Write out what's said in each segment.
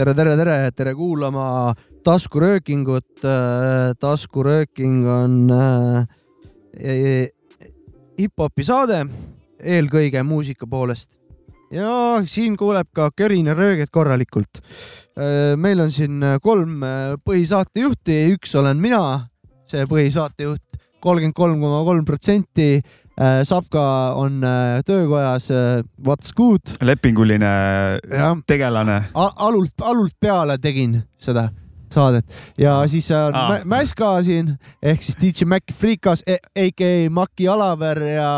tere, tere, tere, tere kuulama taskuröökingut. taskurööking on äh, hip-hopi saade eelkõige muusika poolest ja siin kuuleb ka körine rööget korralikult. meil on siin kolm põhisaatejuhti, üks olen mina, see põhisaatejuht, kolmkümmend kolm koma kolm protsenti Äh, Sapka on äh, töökojas äh, What's Good. lepinguline ja. tegelane. alult, alult peale tegin seda saadet ja siis on ah. Mäska siin ehk siis DJ Maci Freekas aka Maki Alaver ja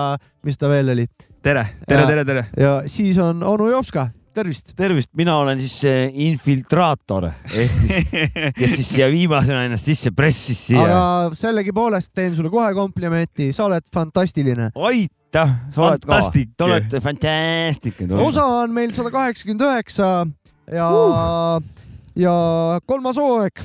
mis ta veel oli? tere, tere, tere, tere. ja siis on onu Jopska tervist. tervist, mina olen siis see infiltraator ehk siis, kes siis siia viimasena ennast sisse pressis siia. aga sellegipoolest teen sulle kohe komplimenti, sa oled fantastiline. aitäh, sa oled ka, te olete fantastic. osa on meil sada kaheksakümmend üheksa ja uh., ja kolmas hooaeg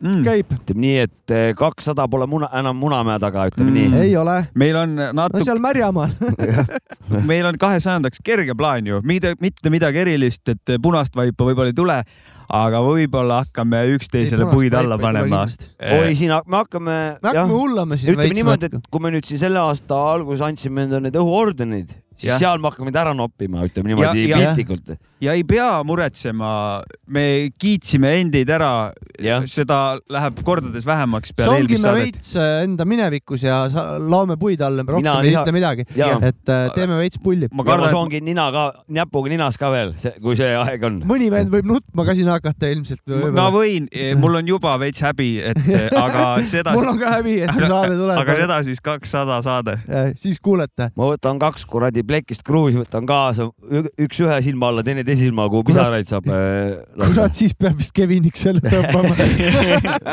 mm. käib. ütleme nii, et eh, kakssada pole muna, enam Munamäe taga, ütleme mm. nii. ei ole. meil on natuke no. seal Märjamaal meil on kahesajandaks kerge plaan ju, mitte, mitte midagi erilist, et punast vaipa võib-olla ei tule, aga võib-olla hakkame üksteisele puid alla panema. oi, siin me hakkame. me hakkame hullama siin. ütleme niimoodi, et kui me nüüd siin selle aasta alguses andsime endale need õhuordenid siis ja. seal me hakkame neid ära noppima, ütleme niimoodi piltlikult. Ja ei pea muretsema, me kiitsime endid ära, seda läheb kordades vähemaks peale eelmist saadet. veits äh, enda minevikus ja laome puid alla, rohkem ei ütle midagi. et äh, teeme veits pulli. ma kardan, et soongi nina ka, näpuga ninas ka veel, kui see aeg on. mõni vend võib nutma ka siin hakata ilmselt. ma võin, mul on juba veits häbi, et aga seda mul on ka häbi, et see saade tuleb. aga seda siis kakssada saade. siis kuulete. ma võtan kaks kuradi plekist kruusi võtan kaasa, üks ühe silma alla, teine silma, kuhu pisaraid saab äh, lasta. kurat, siis peab vist Keviniks selle tõmbama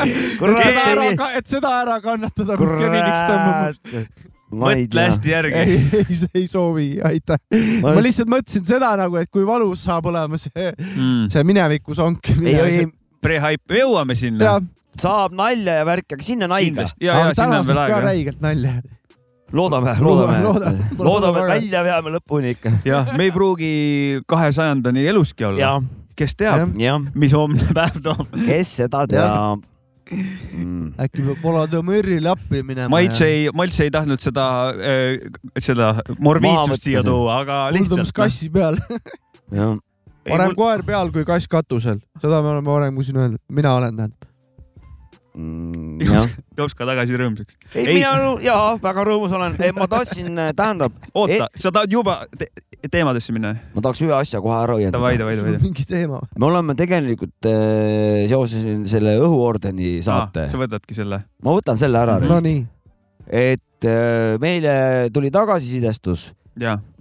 et seda ära, et seda ära kannatada, peab Keviniks tõmbama mõtle hästi järgi. ei, ei, ei soovi, aitäh. ma lihtsalt mõtlesin seda nagu, et kui valus saab olema see mm., see mineviku sonk. ei, ei, pre-hype, me jõuame sinna. saab nalja ja värki, aga sinna on aega. ja, ja sinna on veel aega. räigelt nalja loodame, loodame, loodame, loodame, et välja veame lõpuni ikka. jah, me ei pruugi kahesajandani eluski olla. kes teab, mis homne päev toob. kes seda teab? Mm.. äkki peab Volodõmõrile appi minema. Maits ei, Maits ei tahtnud seda äh,, seda morbiidsust siia tuua, aga lihtsalt. kassi peal. Parem mul... koer peal kui kass katusel, seda me oleme varem siin öelnud, mina olen tähendab mm,. Jops ka tagasi rõõmsaks. ei, ei., mina jaa, väga rõõmus olen. ma tahtsin, äh, tähendab. oota e..., sa tahad juba te teemadesse minna? ma tahaks ühe asja kohe ära õiendada. davai, davai, davai. mingi teema. me oleme tegelikult äh, seoses selle õhuordeni saate ah,. sa võtadki selle? ma võtan selle ära. Nonii. et äh, meile tuli tagasisidestus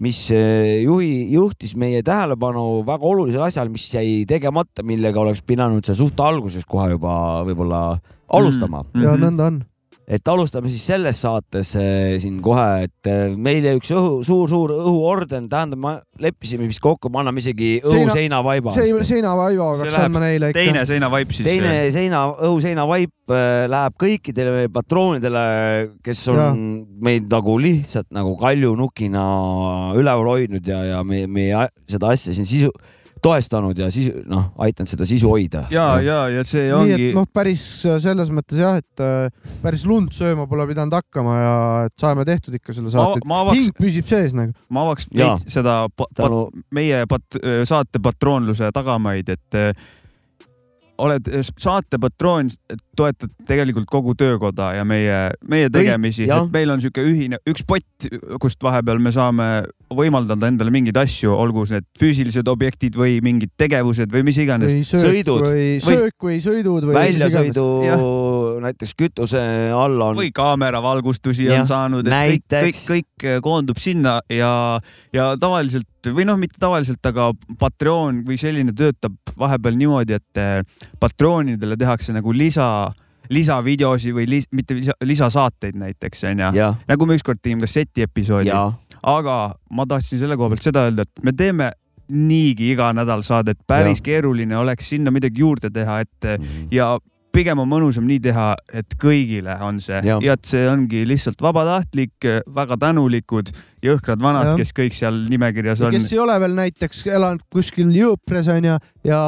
mis äh, juhi, juhtis meie tähelepanu väga olulisele asjale, mis jäi tegemata, millega oleks pidanud seal suht alguses kohe juba võib-olla alustama mm. -hmm. ja nõnda on et alustame siis selles saates äh, siin kohe, et äh, meile üks õhu, suur-suur õhuorden, tähendab, me leppisime vist kokku, me anname isegi õhuseinavaiba. seinavaiba peaks andma neile ikka. teine seinavaip siis. teine seina, õhuseinavaip äh, läheb kõikidele patroonidele, kes on ja. meid nagu lihtsalt nagu kaljunukina üleval hoidnud ja, ja me, me seda asja siin sisu toestanud ja siis noh, aidanud seda sisu hoida. ja, ja, ja see ongi. nii et noh, päris selles mõttes jah, et äh, päris lund sööma pole pidanud hakkama ja et saame tehtud ikka selle saate, et hing püsib sees nagu. ma avaks seda pa, pat, meie pat, saate patroonluse tagamaid, et oled saate patroon, toetad tegelikult kogu töökoda ja meie, meie tegemisi, et meil on niisugune ühine, üks pott, kust vahepeal me saame võimaldada endale mingeid asju, olgu need füüsilised objektid või mingid tegevused või mis iganes. sõidud. või söök või sõidud või. väljasõidu näiteks kütuse alla on. või kaameravalgustusi on saanud, et kõik, kõik, kõik koondub sinna ja, ja tavaliselt või noh, mitte tavaliselt, aga Patreon või selline töötab vahepeal niimoodi, et patroonidele tehakse nagu lisa lisavideosi või lis, mitte lisa, lisasaateid näiteks onju. nagu me ükskord tegime kasseti episoodi. Aga ma tahtsin selle koha pealt seda öelda, et me teeme niigi iga nädal saadet, päris ja. keeruline oleks sinna midagi juurde teha, et mm -hmm. ja pigem on mõnusam nii teha, et kõigile on see ja, ja et see ongi lihtsalt vabatahtlik, väga tänulikud, jõhkrad vanad, kes kõik seal nimekirjas on. kes ei ole veel näiteks elanud kuskil Jõupres onju ja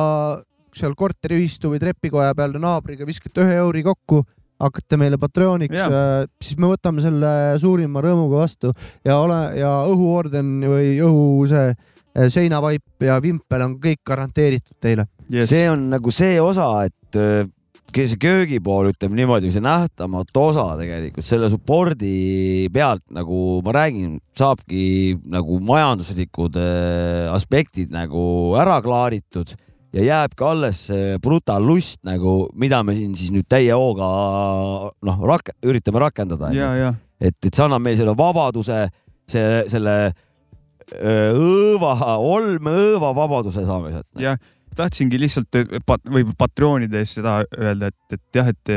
seal korteriühistu või trepikoja peal naabriga viskate ühe euri kokku hakkate meile Patreoniks, äh, siis me võtame selle suurima rõõmuga vastu. Ja ole ja õhuorden või õhu see Äh, seinavaip ja vimpel on kõik garanteeritud teile. Yes.. see on nagu see osa, et äh, see köögi pool, ütleme niimoodi, see nähtamatu osa tegelikult selle support'i pealt nagu ma räägin, saabki nagu majanduslikud aspektid nagu ära klaaritud ja jääbki alles see brutal lust nagu, mida me siin siis nüüd täie hooga noh rak, üritame rakendada. et, et see annab meile selle vabaduse, see, selle õõva, olmeõõva vabaduse saame sealt. jah, tahtsingi lihtsalt pat, või patroonide eest seda öelda, et, et jah, et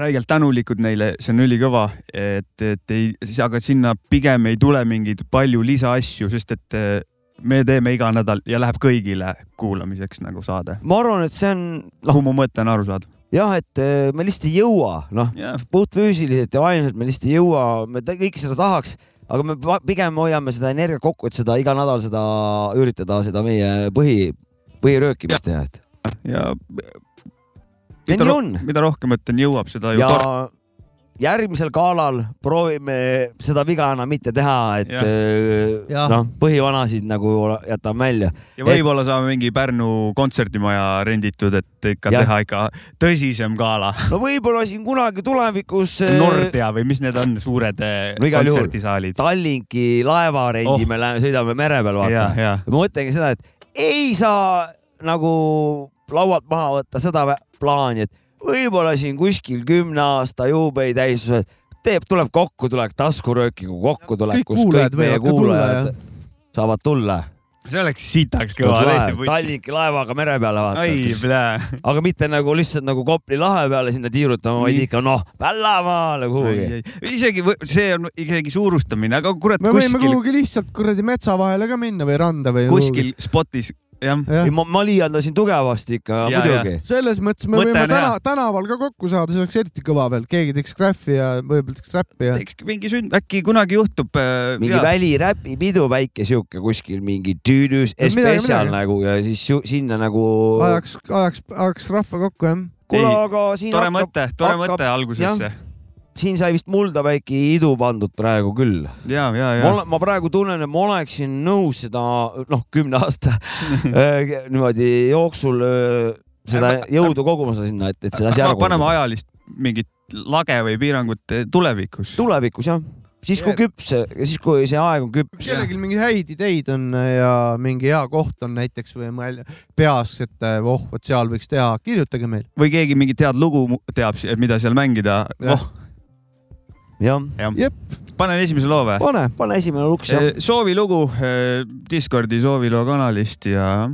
räigelt tänulikud neile, see on ülikõva, et, et ei, aga sinna pigem ei tule mingeid palju lisaasju, sest et me teeme iga nädal ja läheb kõigile kuulamiseks nagu saade. ma arvan, et see on no,. kuhu mu mõte on aru saada jah, et me lihtsalt ei jõua, noh yeah., puhtfüüsiliselt ja vaimselt me lihtsalt ei jõua, me kõike seda tahaks aga me pigem hoiame seda energiat kokku, et seda iga nädal seda üritada seda meie põhi, põhiröökimist teha, et. ja. ja nii on. mida rohkem, et jõuab, seda ju. ja järgmisel galal proovime seda viga enam mitte teha, et äh, noh, põhivanasid nagu jätame välja. ja võib-olla et... saame mingi Pärnu kontserdimaja renditud, et ikka ja. teha ikka tõsisem gala. no võib-olla siin kunagi tulevikus. Äh, Nordea või mis need on, suured äh, no, kontserdisaalid? Tallinki laeva rendime oh., sõidame mere peal, vaata. ma mõtlengi seda, et ei saa nagu laualt maha võtta seda plaani, et võib-olla siin kuskil kümne aasta juubelitähistused teeb, tuleb kokku, tuleb taskuröökingu kokkutulek, kus kõik meie kuulajad saavad tulla see oleks sitaks kõva. Tallinki laevaga mere peale vaata. aga mitte nagu lihtsalt nagu Kopli lahe peale sinna tiirutama, vaid ikka noh, Vällamaale kuhugi. isegi see on isegi suurustamine, aga kurat. me kuskil... võime kuhugi lihtsalt kuradi metsa vahele ka minna või randa või. kuskil kuhugi. spotis jah. ma, ma liialdasin tugevasti ikka, muidugi. selles mõttes me Mõte võime täna, tänaval ka kokku saada, see oleks eriti kõva veel, keegi teeks graffi ja võib-olla teeks räppi ja. teeks mingi sünd, äkki kunagi juhtub äh,. mingi väliräpipidu väike siuke kuskil mingi tüüdus no, spetsial nagu ja siis sinna nagu. ajaks, ajaks, ajaks rahva kokku jah. kuule, aga siin. tore hakkab, mõte, tore hakkab, mõte algusesse siin sai vist mulda väike idu pandud praegu küll. ja, ja, ja. ma praegu tunnen, et ma oleksin nõus seda noh, kümne aasta äh, niimoodi jooksul äh, seda jõudu koguma sinna, et, et see asi ära. paneme ajalist mingit lage või piirangut tulevikus. tulevikus jah siis kui küps, siis kui see aeg on küps. kellelgi mingeid häid ideid on ja mingi hea koht on näiteks või mõelda peas, et oh, vot seal võiks teha, kirjutage meile. või keegi mingit head lugu teab, mida seal mängida, oh jah ja. ja.. panen esimese loo või? pane, pane esimene luks. Eh, soovilugu eh, Discordi sooviloo kanalist ja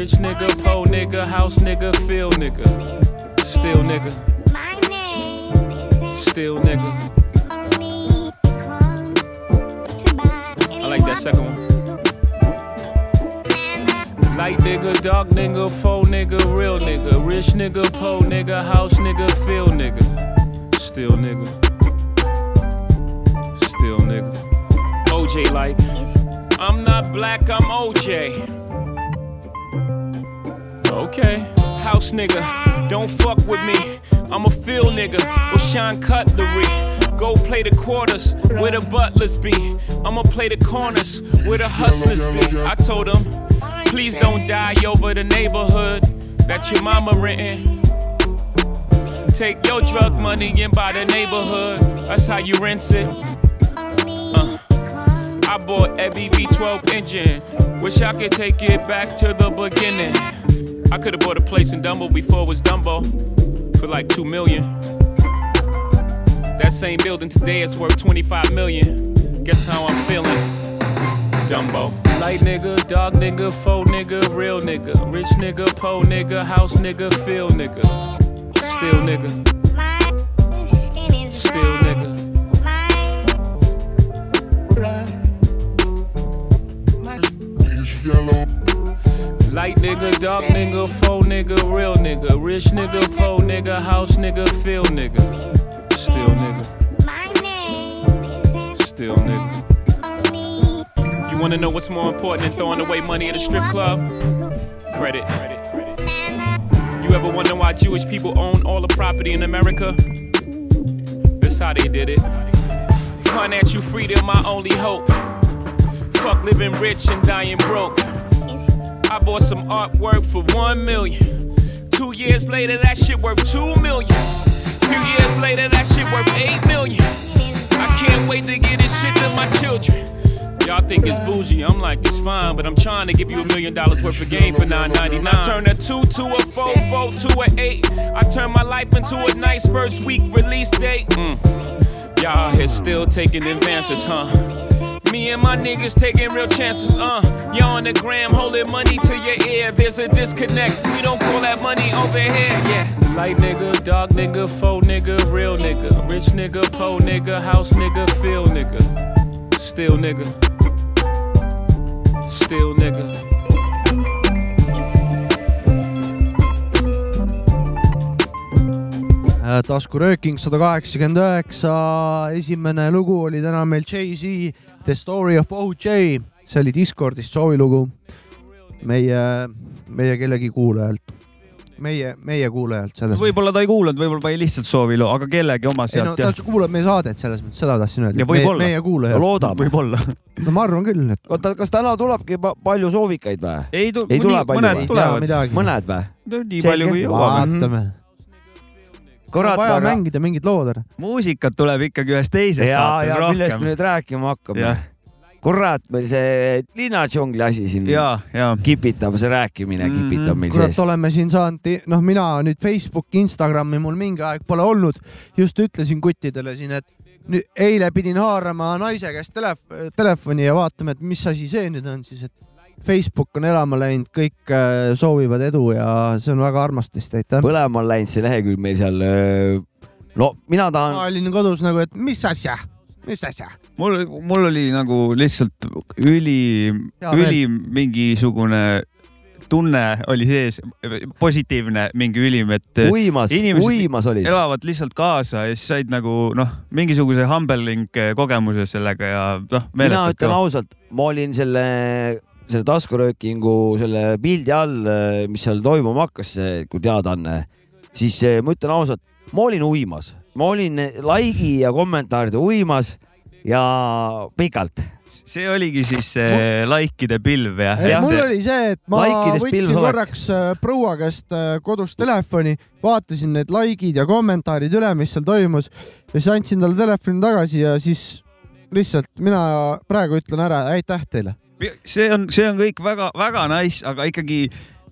Rich nigga, po nigga, house nigga, feel nigga. Still nigga. Still nigga. I like that second one. Light nigga, dark nigga, faux nigga, real nigga. Rich nigga, po nigga, house nigga, feel nigga. Still nigga. Still nigga. OJ like, I'm not black, I'm OJ. Okay. House nigga, don't fuck with me. I'm a field nigga with Sean Cutlery. Go play the quarters where the butlers be. I'ma play the corners where the hustlers be. I told them, please don't die over the neighborhood that your mama renting. take your drug money and buy the neighborhood. That's how you rinse it. Uh. I bought a BB12 engine. Wish I could take it back to the beginning. I could have bought a place in Dumbo before it was Dumbo for like two million. That same building today is worth 25 million. Guess how I'm feeling? Dumbo. Light nigga, dog nigga, faux nigga, real nigga, rich nigga, po nigga, house nigga, feel nigga, still nigga, Light nigga, dark nigga, faux nigga, real nigga, rich nigga, po nigga, house nigga, feel nigga, still nigga, still nigga. You wanna know what's more important than throwing away money at a strip club? Credit. You ever wonder why Jewish people own all the property in America? That's how they did it. Financial freedom, my only hope. Fuck living rich and dying broke. I bought some artwork for one million. Two years later, that shit worth two million. Few years later, that shit worth eight million. I can't wait to get this shit to my children. Y'all think it's bougie, I'm like, it's fine, but I'm trying to give you a million dollars worth of game for 9.99. I turn a two to a four, four to a eight. I turn my life into a nice first week release date. Mm. Y'all here still taking advances, huh? Me and my niggas taking real chances, uh. Y'all on the gram holding money to your ear. There's a disconnect. We don't call that money over here, yeah. Light nigga, dog nigga, faux nigga, real nigga, rich nigga, po nigga, house nigga, feel nigga, still nigga, still nigga. Äh, taskurööking sada kaheksakümmend üheksa, esimene lugu oli täna meil Jay-Z The Story of OJ, see oli Discordis soovilugu meie, meie kellegi kuulajalt, meie, meie kuulajalt selles mõttes. võib-olla ta ei kuulanud, võib-olla pani lihtsalt sooviloo, aga kellegi oma ei no sealt ta jah. kuulab meie saadet selles mõttes, seda tahtsin öelda. Ja võib-olla. meie kuulajalt. loodame. võib-olla. no ma arvan küll, et oota, kas täna tulebki pa- palju soovikaid või? ei tu-, Ei tule mõned tea tulevad. mõned või? nii Selge. palju kui jõuame. vaatame. kurat, vaja aga. mängida mingid lood ära. muusikat tuleb ikkagi ühes teises ja, saates ja millest me rohkem. nüüd rääkima hakkame kurat, meil see linnadžungli asi siin ja, ja. kipitab, see rääkimine Mhm. kipitab meil kurat, sees. oleme siin saanud, noh, mina nüüd Facebooki, Instagrami mul mingi aeg pole olnud. just ütlesin kuttidele siin, et nüüd eile pidin haarama naise käest telef-, telefoni ja vaatama, et mis asi see nüüd on siis, et Facebook on elama läinud, kõik äh, soovivad edu ja see on väga armastust, aitäh. põlema on läinud see lehekülg meil seal. no mina ma tahan, olin kodus nagu, et mis asja, mis asja. mul, mul oli nagu lihtsalt üli, üli mingisugune tunne oli sees, positiivne mingi ülim, et uimas, uimas olid. elavad lihtsalt kaasa ja siis said nagu noh, mingisuguse humbling kogemuse sellega ja noh, mina ütlen ausalt, ma olin selle, selle taskuröökingu selle pildi all, mis seal toimuma hakkas, kui teadaanne, siis eh, ma ütlen ausalt, ma olin uimas, ma olin like'i ja kommentaaride uimas ja pikalt. see oligi siis see likeide pilv ja. mul oli see, et ma Likeidest võtsin korraks äh, proua käest äh, kodus telefoni, vaatasin need likeid ja kommentaarid üle, mis seal toimus ja siis andsin talle telefoni tagasi ja siis lihtsalt mina praegu ütlen ära, aitäh teile. See on, see on kõik väga-väga nice, aga ikkagi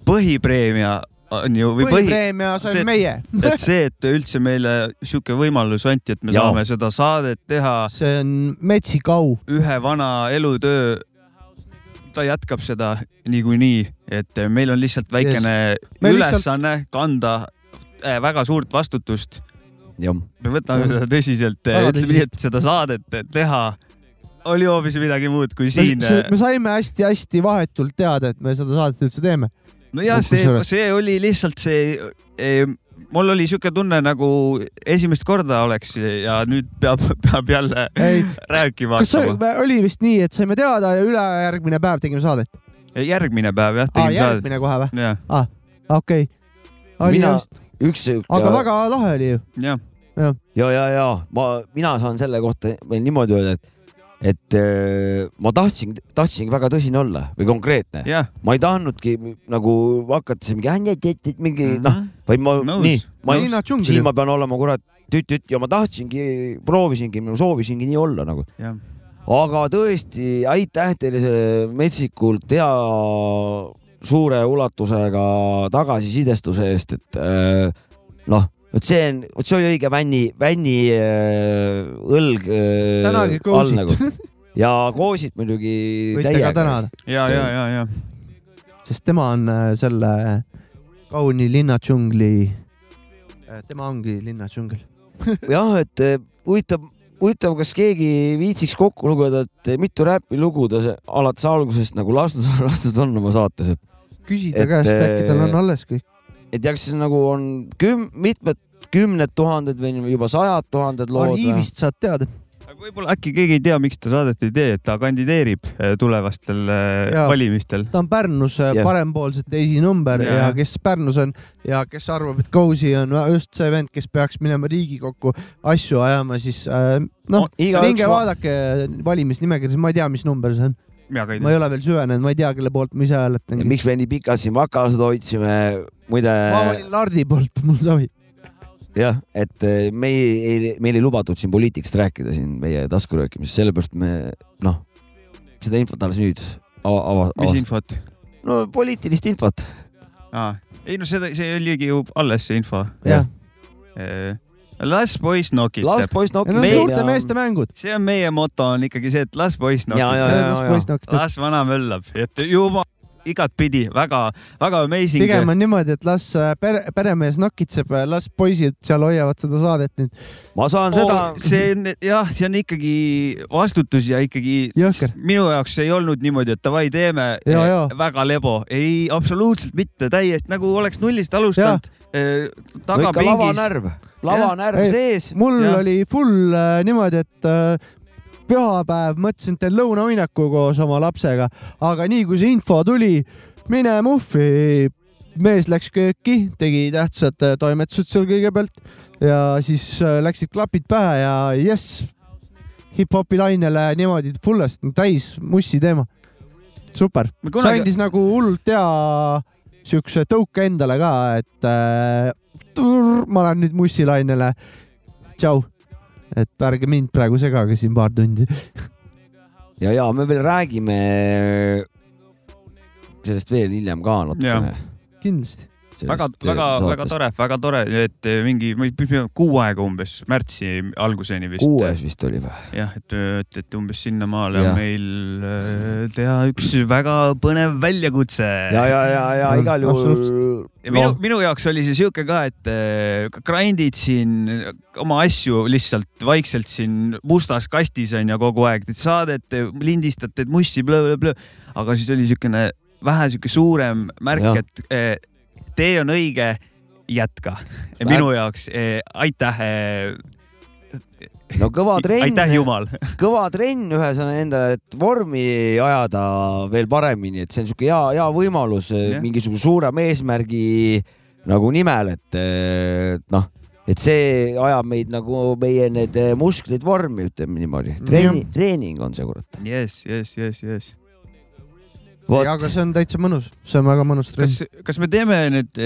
põhipreemia on ju või põhi, põhipreemia saime see- meie. et see, et üldse meile sihuke võimalus anti, et me Jaa. saame seda saadet teha see on metsik au. ühe vana elutöö. ta jätkab seda niikuinii, et meil on lihtsalt väikene Me ülesanne kanda äh, väga suurt vastutust. jah, me võtame seda tõsiselt, ütleme nii, et seda saadet teha oli hoopis midagi muud kui me, siin. me saime hästi-hästi vahetult teada, et me seda saadet üldse teeme. nojah, see see oli lihtsalt see eh, mul oli sihuke tunne nagu esimest korda oleks ja nüüd peab, peab jälle ei, rääkima kas hakkama. oli vist nii, et saime teada ja ülejärgmine päev tegime saadet? järgmine päev jah, aa, tegime saadet. järgmine kohe või? jah, okei. oli Mina- üks sihuke. aga väga lahe oli ju. jah, ja, ja, ja ma, mina saan selle kohta veel niimoodi öelda, et et äh, ma tahtsin, tahtsingi väga tõsine olla või konkreetne. jah, ma ei tahtnudki nagu hakata siin mingi, mingi Mhm. noh, vaid ma Nõus. nii, ma ei, Liina siin ma pean olema kurat tüt-tüt ja ma tahtsingi, proovisingi, soovisingi nii olla nagu. jah, aga tõesti aitäh teile selle metsikult hea suure ulatusega tagasisidestuse eest, et äh, noh, vot see on, vot see oli õige vänni, vänni äh, õlg äh, tänage all nagu ja koosid muidugi võite ka täiega. tänada, ja, ja, ja, ja sest tema on äh, selle kauni linnadžungli, tema ongi linnadžungel. jah, et eh, huvitav, huvitav, kas keegi viitsiks kokku lugeda, et mitu räpilugu ta alates algusest nagu lastud, lastud on oma saates, et, küsida Et, käest, äkki tal on äh, alles kõik. Et jah, see nagu on küm-, mitmed kümned tuhanded või juba sajad tuhanded lood arhiivist saad teada. aga võib-olla äkki keegi ei tea, miks ta saadet ei tee, et ta kandideerib eh, tulevastel eh, Jaa. valimistel. ta on Pärnus yeah. parempoolsete esinumber yeah. ja kes Pärnus on ja kes arvab, et Kousi on just see vend, kes peaks minema Riigikokku asju ajama, siis noh No,, igaüks minge va- vaadake valimisnimekirjas, ma ei tea, mis number see on, mina ka ei ma tea. ei ole veel süvenenud, ma ei tea, kelle poolt ma ise hääletan. miks me nii pikalt siin makased hoidsime, muide ma valin Lardi poolt, mul sobib. jah, et eh, me ei, ei, meil ei lubatud siin poliitikast rääkida siin meie taskuröökimises, sellepärast me noh, seda infot alles nüüd ava-, ava-, mis infot? no poliitilist infot. ei no seda, see oligi ju alles see info. jah, las poiss las nokitseb. poiss ja no nokib. suurte meeste mängud. see on meie moto on ikkagi see, et las poiss Ja, ja, nokitseb. las vana möllab, et juba igatpidi väga-väga amazing. pigem on niimoodi, et las äh, pere, peremees nokitseb, las poisid seal hoiavad seda saadet nüüd. ma saan seda oh,, see on jah, see on ikkagi vastutus ja ikkagi Jõhker. minu jaoks ei olnud niimoodi, et davai, teeme Ja, eh, ja. väga lebo, ei absoluutselt mitte, täiesti nagu oleks nullist alustanud. ikka tagapingis, lavanärv, Ei, sees. mul ja. oli full äh, niimoodi, et äh, pühapäev mõtlesin, et teen lõunauinaku koos oma lapsega, aga nii kui see info tuli, mine muffi, mees läks kööki, tegi tähtsad äh, toimetused seal kõigepealt ja siis äh, läksid klapid pähe ja jess, hip-hopi lainele niimoodi fullest täis mussi teema. super, see andis nagu hullult hea siukse tõuke endale ka, et äh, ma lähen nüüd mussilainele. tšau, et ärge mind praegu segage siin paar tundi. ja, ja me veel räägime sellest veel hiljem ka natukene. kindlasti. väga, väga, väga tore, väga tore, et mingi mis me- kuu aega umbes, märtsi alguseni vist. kuues vist oli või? jah, et, et, et umbes sinnamaale on meil äh, teha üks väga põnev väljakutse. ja, ja, ja, ja igal juhul ja minu no., minu jaoks oli see sihuke ka, et äh, grind'id siin oma asju lihtsalt vaikselt siin mustas kastis on ju kogu aeg, teed saadet, lindistad, teed mussi, aga siis oli siukene vähe sihuke suurem märk et äh, tee on õige, jätka. minu jaoks äh, aitäh äh,, no kõva trenn, aitäh Jumal. kõva trenn ühesõnaga endale, et vormi ajada veel paremini, et see on siuke hea, hea võimalus yeah. mingisuguse suurema eesmärgi nagu nimel, et eh, noh, et see ajab meid nagu meie need musklid vormi, ütleme niimoodi. treeni, treening on see kurat. jess, jess, jess, jess. Aga see on täitsa mõnus, see on väga mõnus trenn kas., kas me teeme nüüd,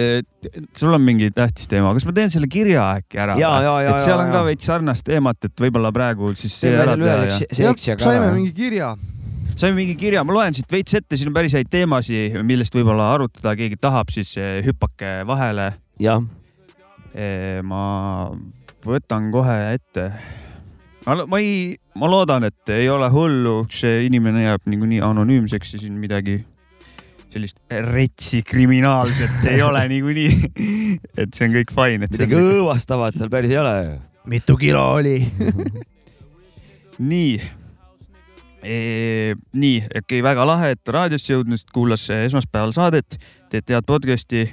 sul on mingi tähtis teema, kas ma teen selle kirja äkki ära? ja, ja, ja, et seal ja on, ka veits sarnast teemat, et võib-olla praegu siis teeme selle ühe ja seks- seksi aga saime mingi kirja. saime mingi kirja, ma loen siit veits ette, siin on päris häid teemasid, millest võib-olla arutada keegi tahab, siis eh, hüppake vahele. jah, ma võtan kohe ette. Ma ei, ma loodan, et ei ole hullu, see inimene jääb niikuinii anonüümseks ja siin midagi sellist retsi kriminaalset ei ole niikuinii. et see on kõik fine, midagi on õõvastavat seal päris ei ole. mitu kilo oli? nii e,. nii, okei okay,, väga lahe, et raadiosse jõudnud, kuulas esmaspäeval saadet, teete head podcast'i.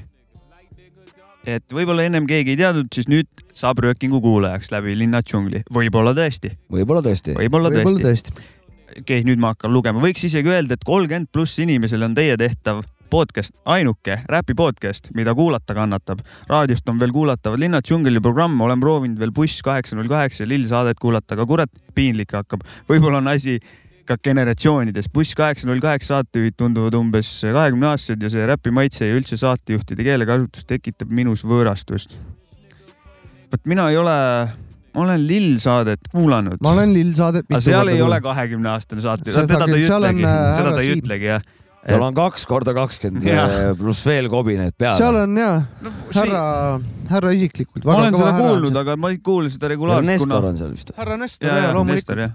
Et võib-olla ennem keegi ei teadnud, siis nüüd saab röökingu kuulajaks läbi Linna džungli, võib-olla tõesti, võib-olla tõesti. võib-olla tõesti. tõesti. okei okay,, nüüd ma hakkan lugema, võiks isegi öelda, et kolmkümmend pluss inimesel on teie tehtav podcast, ainuke räpi podcast, mida kuulata kannatab. raadiost on veel kuulatavad Linnad džungli programm, olen proovinud veel Buss kaheksa null kaheksa ja Lill saadet kuulata, aga kurat, piinlik hakkab. võib-olla on asi ka generatsioonides. Buss kaheksa null kaheksa saatejuhid tunduvad umbes kahekümne aastased ja see räpi maitse ja üldse saatejuhtide keelekasutus tekitab minus võõrastust. vot mina ei ole, ma olen Lill saadet kuulanud. ma olen Lill saadet. aga seal ei ole kahekümne aastane saate, Seda ta ei ütlegi, seda ta ei ütlegi jah. seal on kaks korda kakskümmend pluss veel kobinaid peale. seal on ja no, härra, härra isiklikult. ma olen seda kuulnud, aga ma ei kuule seda regulaarselt, Nestor kuna on seal vist. härra Nestor ja, ja ja Nestor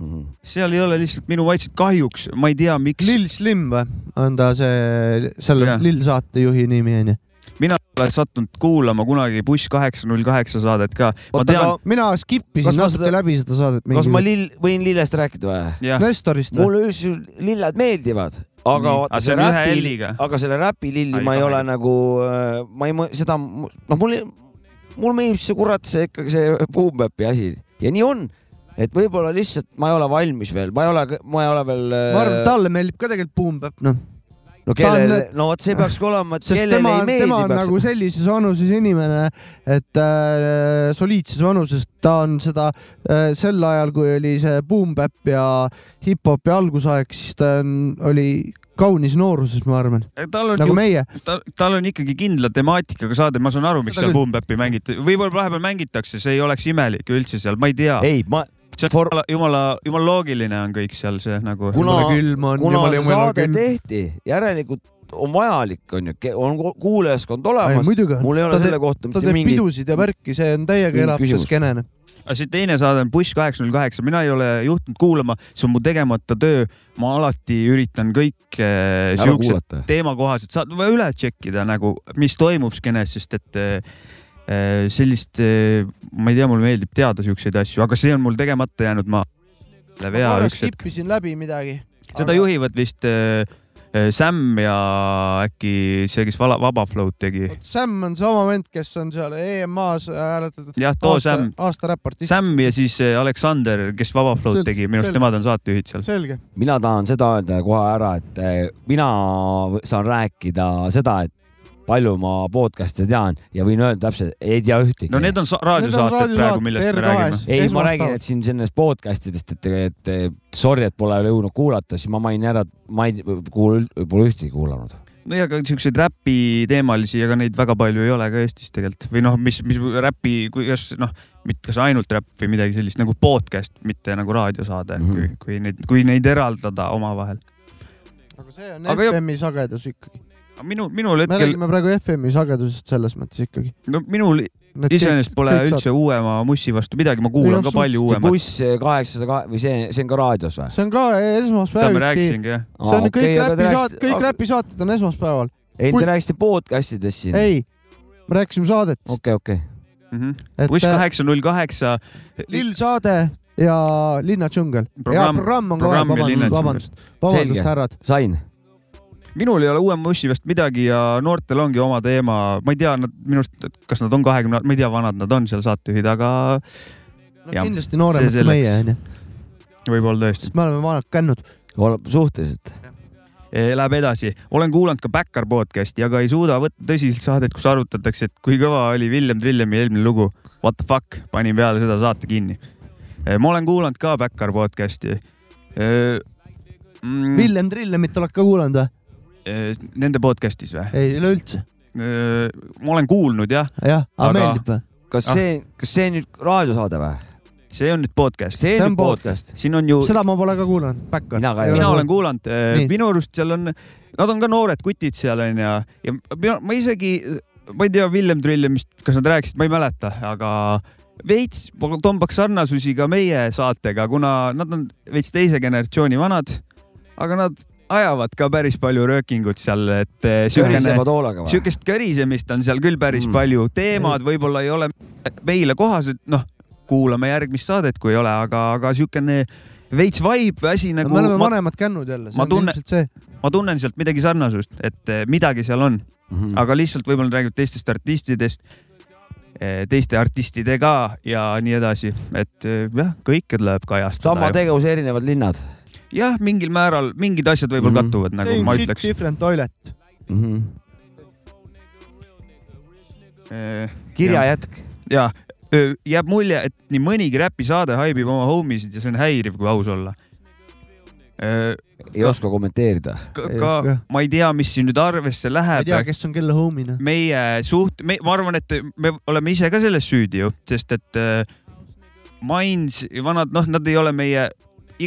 loomulikult. jah, seal ei ole lihtsalt minu maitset kahjuks, ma ei tea, miks. Lill Slim või on ta see, selle Jah. Lill saatejuhi nimi onju. mina olen sattunud kuulama kunagi Buss kaheksa null kaheksa saadet ka. ma tean mina skip isin natuke seda- läbi seda saadet. kas ma lill, võin lillest rääkida või? Nestorist või? mulle üldse lilled meeldivad, aga vaata aga see see on ühe räpi, L-iga. aga selle räpi lilli ma ei ole nagu, ma ei, seda, noh, mul, mulle meeldib see kurat, see ikkagi see boom-bap'i asi ja nii on, et võib-olla lihtsalt ma ei ole valmis veel, ma ei ole, ma ei ole veel. ma arvan, et talle meeldib ka tegelikult Boom Bap, noh. no ta on- kellele, no vot see peakski olema, et kellele tema ei, tema meeldi on peaks nagu sellises vanuses inimene, et äh, soliidses vanuses ta on seda äh, sel ajal, kui oli see Boom Bap ja hip-hopi algusaeg, siis ta on, oli kaunis nooruses, ma arvan, tal on nagu ju, meie. tal, tal on ikkagi kindla temaatikaga saade, ma saan aru, miks Seda seal. Boom Bap'i mängiti, võib-olla vahepeal mängitakse, see ei oleks imelik üldse seal, ma ei tea. ei, ma, see on for- jumala, jumala, jumala loogiline on kõik seal see nagu. kuna on, kuna jumala see jumala saade külm. tehti, järelikult on vajalik, on ku- kuulajaskond olemas. on, mul ei ole ta selle teeb, kohta ta mitte teeb mingit, pidusid ja värki, see on täiega elab see skeenene. aga see teine saade on Buss kaheksa null kaheksa, mina ei ole juhtunud kuulama, see on mu tegemata töö. ma alati üritan kõik äh, siuksed teemakohased saad või üle tšekkida nagu, mis toimub skeenes, sest et äh, sellist äh,, ma ei tea, mulle meeldib teada siukseid asju, aga see on mul tegemata jäänud, ma. ma vea korra üks hetk, skip isin läbi midagi. seda juhivad vist äh, äh, Sam ja äkki see, kes Vala- Vaba Flow'd tegi. Sam on sama vend, kes on seal EMA-s hääletatud. jah, too Sam, aasta räpartist. Sam ja siis äh, Aleksander, kes Vaba Flow'd tegi, minu arust nemad on saatejuhid seal. selge. mina tahan seda öelda kohe ära, et mina saan rääkida seda, et palju ma podcast'e tean ja võin öelda täpselt, ei tea ühtegi no need on sa- raadiosaated praegu, millest me räägime. ei, ma räägin, et siin sellest podcast idest, et, et eh, sorry, et pole jõudnud kuulata, siis ma mainin ära, et ma ei kuula, pole ühtegi kuulanud. no ja ka siukseid räpi teemalisi, ega neid väga palju ei ole ka Eestis tegelikult või noh, mis, mis räpi, kuidas noh, mitte kas ainult räpp või midagi sellist nagu podcast, mitte nagu raadiosaade mm, Mhm. -hmm. kui, kui neid, kui neid eraldada omavahel. aga see on Aga jah- FM-i sagedus ikkagi. minu, minul me hetkel, räägime praegu FM-i sagedusest selles mõttes ikkagi. no minul iseenesest pole üldse uuema mussi vastu midagi, ma kuulan ka palju uuemat. buss kaheksasada kahe või see, see on ka raadios või? see on ka ma esmaspäeviti. see on kõik räpisaated, kõik räpisaated on esmaspäeval. ei, te rääkisite podcast'idest siin. ei, me rääkisime saadetest, okei, okei. et buss äh, kaheksa null kaheksa. Lill saade ja Linna džungel. ja Programm- on ka vabandust, vabandust, vabandust, härrad. sain. Minul ei ole uue mussi vast midagi ja noortel ongi oma teema, ma ei tea, nad minu arust, kas nad on kahekümne, ma ei tea, vanad nad on seal saatejuhid, aga no kindlasti nooremad kui meie onju, võib-olla tõesti. sest me oleme vanad kännud. suhteliselt. Läheb edasi, olen kuulanud ka Backar podcast'i, aga ei suuda võtta tõsiselt saadet, kus arutatakse, et kui kõva oli Villem Trillemi eelmine lugu. What the fuck, panin peale seda saate kinni. ma olen kuulanud ka Backar podcast'i. Mm, Villem Trillemit oled ka kuulanud või? Nende podcast'is või? ei, üleüldse. ma olen kuulnud jah, jah, aga meeldib või? kas Ah. see, kas see nüüd raadiosaade või? see on nüüd podcast. see on on podcast. siin on ju, seda ma pole ka kuulanud, Backar. Mina ka mina ole olen kuulanud, Nii. minu arust seal on, nad on ka noored kutid seal onju ja, ja mina- ma isegi, ma ei tea, Villem Trillemist, kas nad rääkisid, ma ei mäleta, aga veits tombaks sarnasusi ka meie saatega, kuna nad on veits teise generatsiooni vanad, aga nad ajavad ka päris palju röökingut seal, et eh, siukene körisevad hoolega või? siukest körisemist on seal küll päris Mm. mm. palju, teemad võib-olla ei ole meile kohased, noh, kuulame järgmist saadet, kui ei ole, aga, aga siukene veits vibe või asi nagu me oleme ma, vanemad kännud jälle, see ma on tunne- ilmselt see. ma tunnen sealt midagi sarnasust, et eh, midagi seal on, Mhm. aga lihtsalt võib-olla räägivad teistest artistidest, teiste artistidega ja nii edasi, et eh, jah, kõike tuleb kajastada sama. tegevus, erinevad linnad. jah, mingil määral mingid asjad võib-olla Mhm. kattuvad, nagu ma ütleks. Different toilet. mm. -hmm. Eh, kirja jätk. ja jääb mulje, et nii mõnigi räpisaade haibib oma homisid ja see on häiriv, kui aus olla. ei oska kommenteerida. ka, ka ma ei tea, mis siin nüüd arvesse ma ei läheb tea, kes on kelle homina. meie suht, me, ma arvan, et me oleme ise ka selles süüdi ju, sest et äh, Mainz, vanad, noh, nad ei ole meie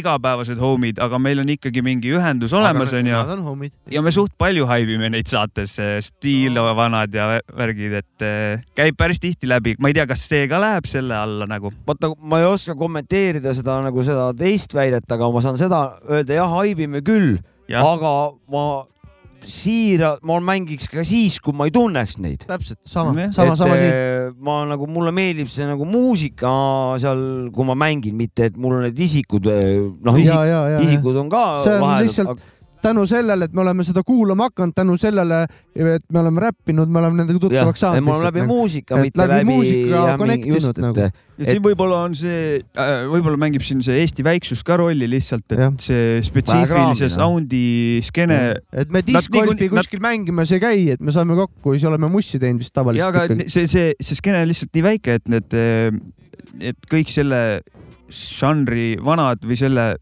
igapäevased homid, aga meil on ikkagi mingi ühendus olemas, onju. Nad on homid. ja me suht palju haibime neid saates, Stiilo vanad ja värgid, et äh, käib päris tihti läbi. ma ei tea, kas see ka läheb selle alla nagu. vaata, ma ei oska kommenteerida seda nagu seda teist väidet, aga ma saan seda öelda, jah, haibime küll, aga ma siira, ma mängiks ka siis, kui ma ei tunneks neid. täpselt sama sama, sama siin. eh, ma nagu, mulle meeldib see nagu muusika seal, kui ma mängin, mitte et mul need isikud, noh, ja, isik, isikud on ka See on lahedad lihtsalt- tänu sellele, et me oleme seda kuulama hakanud, tänu sellele, et me oleme räppinud, me oleme nendega tuttavaks saanud. mul on läbi muusika, et mitte läbi läbi, muusika connect inud nagu. ja siin võib-olla on see, võib-olla mängib siin see Eesti väiksus ka rolli lihtsalt, et Jah. see spetsiifilise sound'i skeene et me discgolfi niikuinii- nad- kuskil mängimas ei käi, et me saame kokku ja siis oleme mussi teinud vist ja tavaliselt aga ikkagi. see, see, see skeene on lihtsalt nii väike, et need, et kõik selle žanri vanad või selle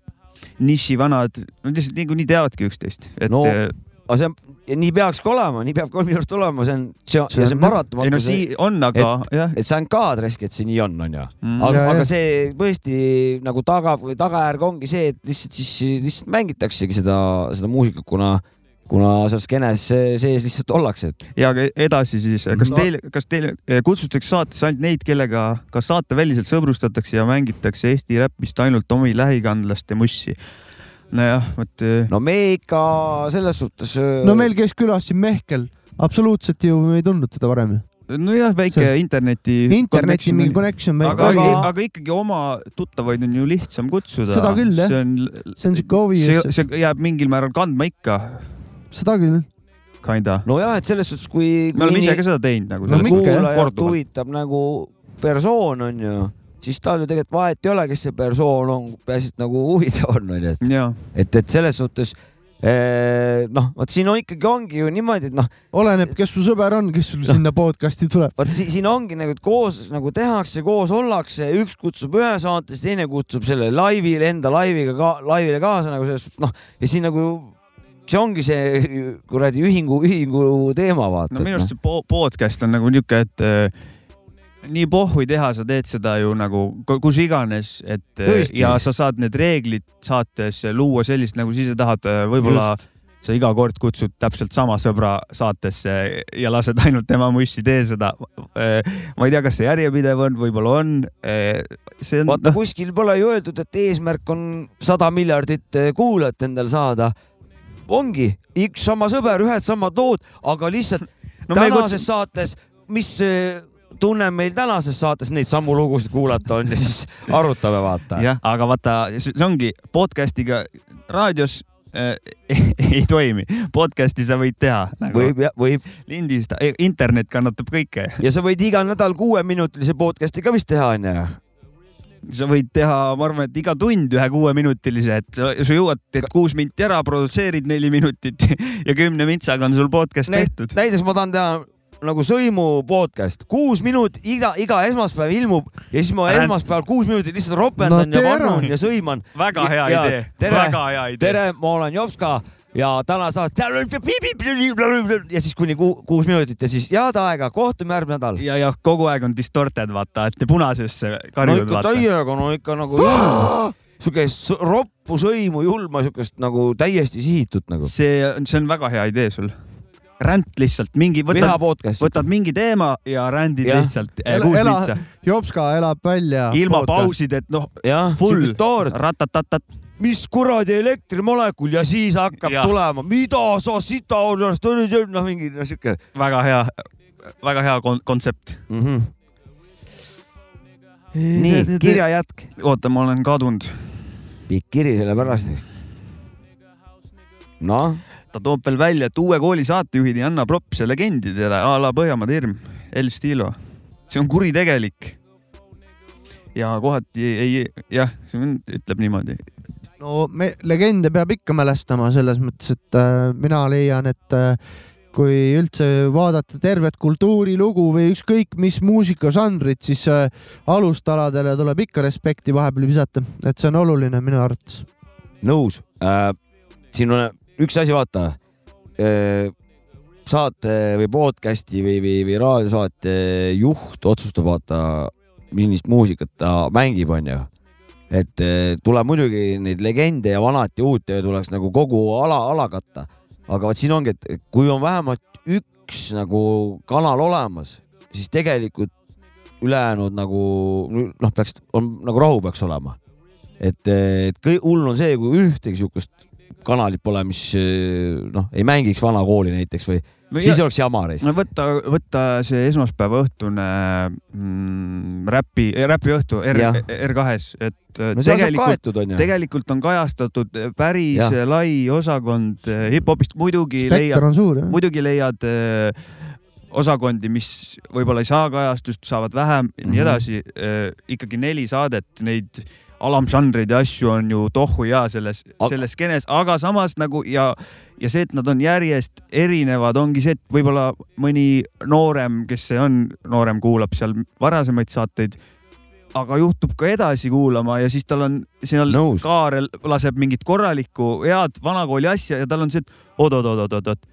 niši vanad, nad lihtsalt niikuinii teavadki üksteist, et No, eh, aga see on, nii peakski olema, nii peabki minu arust olema, see on, see on, See ja see on on- ei paratamatu no, sii- on, aga jah et see on kaadresk, et see nii on, onju. mm,. aga Ja,, aga see tõesti nagu taga või tagajärg ongi see, et lihtsalt siis lihtsalt mängitaksegi seda, seda muusikat, kuna, kuna seal skeenes se- sees lihtsalt ollakse, et ja aga edasi siis, kas No. teil, kas teil eh, kutsutakse saatesse ainult neid, kellega ka saateväliselt sõbrustatakse ja mängitakse Eesti räppist ainult omi lähikandlaste mussi? nojah, vot eh, no me ikka selles suhtes. no meil käis külas siin Mehkel, absoluutselt ju me ei tundnud teda varem ju. nojah, väike See- interneti. interneti mingi connection aga, oli, aga ikkagi oma tuttavaid on ju lihtsam kutsuda. Seda küll, jah. see on, see on siuke obvious, see jääb mingil määral kandma ikka, seda küll. kinda. nojah, et selles suhtes, kui. me oleme ise ka seda teinud nagu. No kuulajat huvitab nagu persoon onju, siis tal ju tegelikult vahet ei ole, kes see persoon on, peaasi, et nagu huvitav on onju, et ja, et, et selles suhtes eh, noh, vot siin on ikkagi ongi ju niimoodi, et noh, oleneb, kes su sõber on, kes sul sinna podcast'i tuleb. vot si siin ongi nagu, et koos nagu tehakse, koos ollakse, üks kutsub ühe saatesse, teine kutsub selle laivile, enda laiviga ka, laivile kaasa nagu selles suhtes noh, ja siin nagu see ongi see kuradi ühingu, ühingu teema vaata no minu arust see po- podcast on nagu niuke, et eh, nii pohhui teha, sa teed seda ju nagu ku- kus iganes, et eh, Tõesti. ja sa saad need reeglid saates luua sellist, nagu sa ise tahad, võib-olla Just. sa iga kord kutsud täpselt sama sõbra saatesse ja lased ainult tema mussi, tee seda. ma ei tea, kas see järjepidev on, võib-olla on. see on vaata noh, kuskil pole ju öeldud, et eesmärk on sada miljardit eh, kuulajat endal saada. Ongi üks sama sõber, ühed samad lood, aga lihtsalt no tänases kutsu, saates, mis eh, tunne meil tänases saates neid samu lugusid kuulata on ja siis arutame, vaata. jah, aga vaata, see ongi podcast'iga raadios äh, ei toimi. Podcast'i sa võid teha nagu,. võib, võib lindistada, internet kannatab kõike. ja sa võid iga nädal kuueminutilise podcast'i ka vist teha, onju. Sa võid teha, ma arvan, et iga tund ühe kuueminutilise, et sa, jõuad, teed kuus minti ära, produtseerid neli minutit ja kümne mintsaga on sul podcast tehtud. näiteks ma tahan teha nagu sõimu podcast, kuus minutit, iga, iga esmaspäev ilmub ja siis ma esmaspäeval kuus minutit lihtsalt ropendan No ja vannun ja sõiman. väga hea Ja- idee, väga hea idee. tere, ma olen Jopska ja täna saad ja siis kuni ku, kuus minutit ja siis head aega, kohtume järgmine nädal. ja, ja kogu aeg on distorted, vaata, et punasesse no karjud ikka vaata. täiega, no ikka nagu siukest roppu sõimu, julma siukest nagu täiesti sihitut nagu. see, see on väga hea idee sul. ränd lihtsalt mingi, võtad, võtad mingi teema ja rändid Jah. lihtsalt eh, Ela- kuus ela- mintsa, Jopska elab välja. ilma. pausid, et noh, jah, full siukest toort, ratatatat. Mis kuradi elektrimolekul ja siis hakkab ja. tulema, mida sa sita oled, noh mingi no, siuke väga hea, väga hea kon kontsept. mm. -hmm. nii, kirja jätk, oota, ma olen kadunud. pikk kiri sellepärast. noh, ta toob veel välja, et uue kooli saatejuhid ei anna propse legendidele a la Põhjamaade hirm, El Stilo. see on kuritegelik. ja kohati ei, ei, jah, see on, ütleb niimoodi. No me legende peab ikka mälestama selles mõttes, et äh, mina leian, et äh, kui üldse vaadata tervet kultuurilugu või ükskõik mis muusikažanrit, siis äh, alustaladele tuleb ikka respekti vahepeal visata, et see on oluline minu arvates. nõus äh,. siin on üks asi, vaata äh, saate või podcast'i või, või, või raadiosaate juht otsustab, vaata, millist muusikat ta mängib, onju. Et äh, tuleb muidugi neid legende ja vanat ja uut ja tuleks nagu kogu ala, ala katta aga vot siin ongi, et kui on vähemalt üks nagu kanal olemas, siis tegelikult ülejäänud nagu noh, peaks, on nagu rahu peaks olema. et, et hull on see, kui ühtegi siukest kanalit pole, mis noh, ei mängiks vana kooli näiteks või siis oleks jama. no võtta, võtta see esmaspäeva õhtune mm, räpi, räpiõhtu R, R2-s, et no tegelikult, tegelikult on kajastatud päris ja. lai osakond eh, hip-hopist, muidugi leiad, muidugi leiad osakondi, mis võib-olla ei saa kajastust, saavad vähem ja mm -hmm. nii mhm. edasi ikkagi neli saadet, neid alamžanreid ja asju on ju tohu ja selles selles skeenes, aga samas nagu ja, ja see, et nad on järjest erinevad, ongi see, et võib-olla mõni noorem, kes on noorem, kuulab seal varasemaid saateid aga juhtub ka edasi kuulama ja siis tal on seal Nõus. Kaarel laseb mingit korralikku head vanakooli asja ja tal on see, et oot-oot-oot-oot-oot,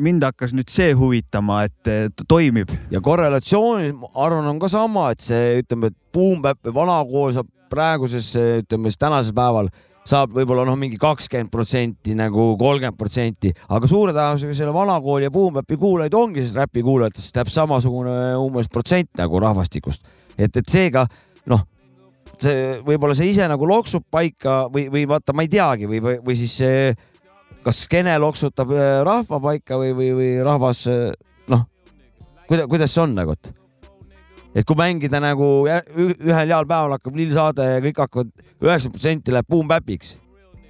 mind hakkas nüüd see huvitama, et toimib. ja korrelatsioon, ma arvan, on ka sama, et see ütleme, et Boom Bap või vanakool saab praeguses, ütleme siis tänasel päeval saab võib-olla noh, mingi kakskümmend protsenti nagu kolmkümmend protsenti, aga suure tõenäosusega selle vanakooli ja Boom-Bapi kuulajaid ongi siis räpi kuulajatest täpselt samasugune umbes protsent nagu rahvastikust. et, et seega noh, see võib-olla see ise nagu loksub paika või, või vaata, ma ei teagi või, või, või siis kas skeene loksutab äh, rahva paika või, või, või rahvas noh, kuidas, kuidas see on nagu, et et kui mängida nagu ühel heal päeval hakkab lill saade ja kõik hakkavad, üheksakümmend protsenti läheb boom-bap'iks.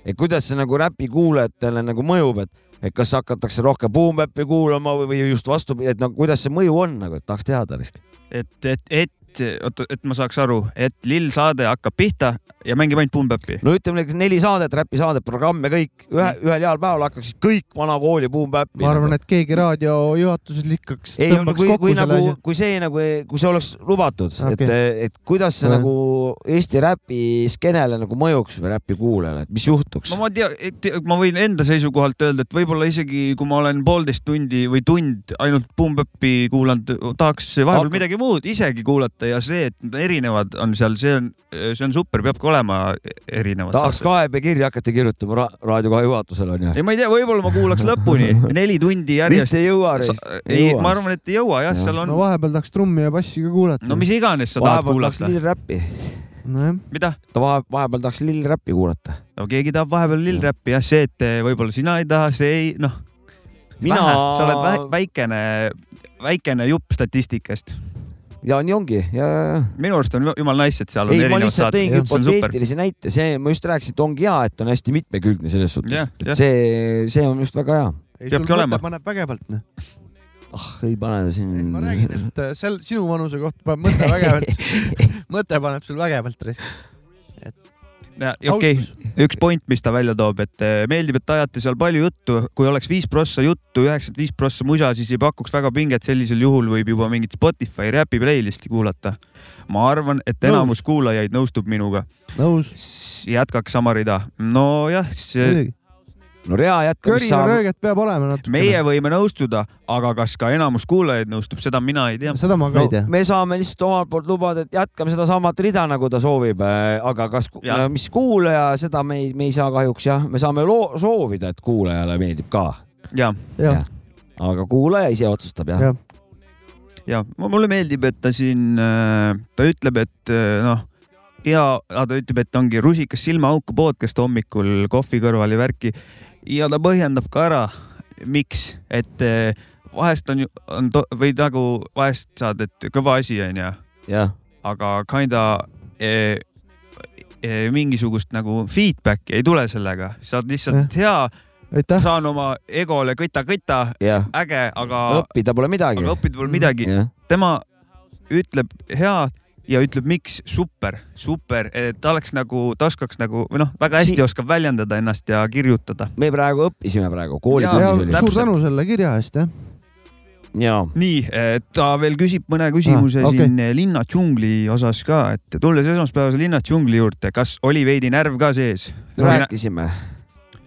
et kuidas see nagu räpi kuulajatele nagu mõjub, et, et kas hakatakse rohkem boom-bap'i kuulama või, või just vastupidi, et no kuidas see mõju on nagu, et tahaks teada. et, et, et et, oota, et ma saaks aru, et lill saade hakkab pihta ja mängib ainult Boom-Bap'i? no ütleme neli saadet, räpisaadet, programme kõik, ühe, ühel heal päeval hakkaks kõik vana kooli Boom-Bap'i. ma arvan nagu., et keegi raadio juhatuses lükkaks. ei, kui, kui nagu, kui see nagu, kui see oleks lubatud okay., et, et kuidas see ja. nagu Eesti räpi skeenele nagu mõjuks või räpi kuulajale, et mis juhtuks? no ma tea, ma võin enda seisukohalt öelda, et võib-olla isegi kui ma olen poolteist tundi või tund ainult Boom-Bap'i kuulanud, tahaks vahepeal Aga... midagi muud isegi kuulata ja see, et erinevad on seal, see on, see on super, peabki olema erinevad. tahaks kaebekirja hakata kirjutama ra Raadio kahe juhatusele onju. ei, ma ei tea, võib-olla ma kuulaks lõpuni neli tundi järjest. vist ei jõua. ei, ma arvan, et ei jõua jah ja., seal on. no vahepeal tahaks trummi ja bassi ka kuulata. no mis iganes sa tahad kuulata. lill räppi nojah. mida? ta vahe, vahepeal tahaks lill räppi kuulata. no keegi tahab vahepeal lill räppi jah, see, et võib-olla sina ei taha, see ei, noh. mina. sa oled väikene, väikene jupp statistikast ja nii ongi ja, minu arust on jumala nice, et seal on ei, ma lihtsalt tõin hüpoteetilise näite, see, ma just rääkisin, et ongi hea, et on hästi mitmekülgne selles suhtes. see, see on just väga hea. peabki olema. paneb vägevalt, noh ah, ei pane siin. ma räägin, et äh, seal sinu vanuse kohta paneb mõte vägevalt mõte paneb sul vägevalt risk okei okay., üks point, mis ta välja toob, et eh, meeldib, et ajate seal palju juttu, kui oleks viis prossa juttu, üheksakümmend viis prossa musa, siis ei pakuks väga pinget, sellisel juhul võib juba mingit Spotify räpi playlist'i kuulata. ma arvan, et enamus Nõus. kuulajaid nõustub minuga. jätkaks sama rida. nojah, see no rea jätkamist saab. körinarööget peab olema natukene. meie võime nõustuda, aga kas ka enamus kuulajaid nõustub, seda mina ei tea. seda ma ka no, ei tea. me saame lihtsalt omalt poolt lubada, et jätkame sedasamat rida, nagu ta soovib, äh, aga kas, mis kuulaja, seda me ei, me ei saa kahjuks jah, me saame loo, soovida, et kuulajale meeldib ka. ja, ja.. aga kuulaja ise otsustab jah ja. ja mulle meeldib, et ta siin, äh, ta ütleb, et äh, noh ja ta ütleb, et ongi rusikas silmaauku podcast hommikul kohvi kõrval ja värki ja ta põhjendab ka ära, miks, et eh, vahest on ju, on või nagu vahest saad, et kõva asi onju. aga kinda e, e, mingisugust nagu feedback'i ei tule sellega, saad lihtsalt ja. hea Aitäh. saan oma egole kõta-kõta, äge, aga. õppida pole midagi. aga õppida pole midagi. tema ütleb head ja ütleb, miks super, super, et ta oleks nagu, ta oskaks nagu või noh, väga hästi si oskab väljendada ennast ja kirjutada. me praegu õppisime praegu, koolitunnis oli. suur tänu selle kirja eest, jah nii, ta veel küsib mõne küsimuse ah, okay. siin linna džungli osas ka, et tulles esmaspäevase linna džungli juurde, kas oli veidi närv ka sees? rääkisime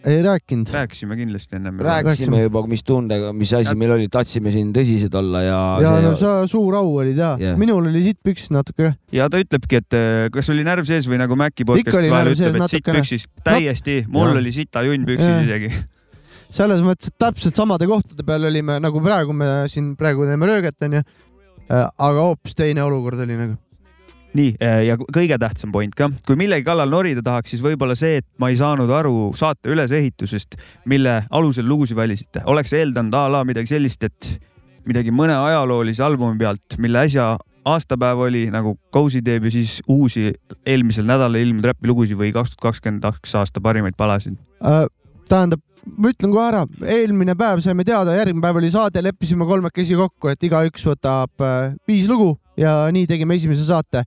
ei rääkinud. rääkisime kindlasti ennem. rääkisime juba, mis tundega, mis asi ja. meil oli, tahtsime siin tõsised olla ja. ja see... no sa suur au olid ja yeah., minul oli sitt püksis natuke. ja ta ütlebki, et eh, kas oli närv sees või nagu Maci podcast'is vahel ütleb, et sitt püksis. täiesti, mul ja. oli sita junn püksis ja. isegi selles mõttes, et täpselt samade kohtade peal olime, nagu praegu me siin praegu teeme rööget, onju. Äh, aga hoopis teine olukord oli nagu nii äh, ja kõige tähtsam point ka, kui millegi kallal norida tahaks, siis võib-olla see, et ma ei saanud aru saate ülesehitusest, mille alusel lugusid valisite, oleks eeldanud a la midagi sellist, et midagi mõne ajaloolise albumi pealt, mille äsja aastapäev oli nagu Cozy teeb ja siis uusi eelmisel nädalal ilmunud räpilugusid või kaks tuhat kakskümmend kaks aasta parimaid palasid äh,? tähendab, ma ütlen kohe ära, eelmine päev saime teada, järgmine päev oli saade, leppisime kolmekesi kokku, et igaüks võtab äh, viis lugu ja nii tegime esimese saate.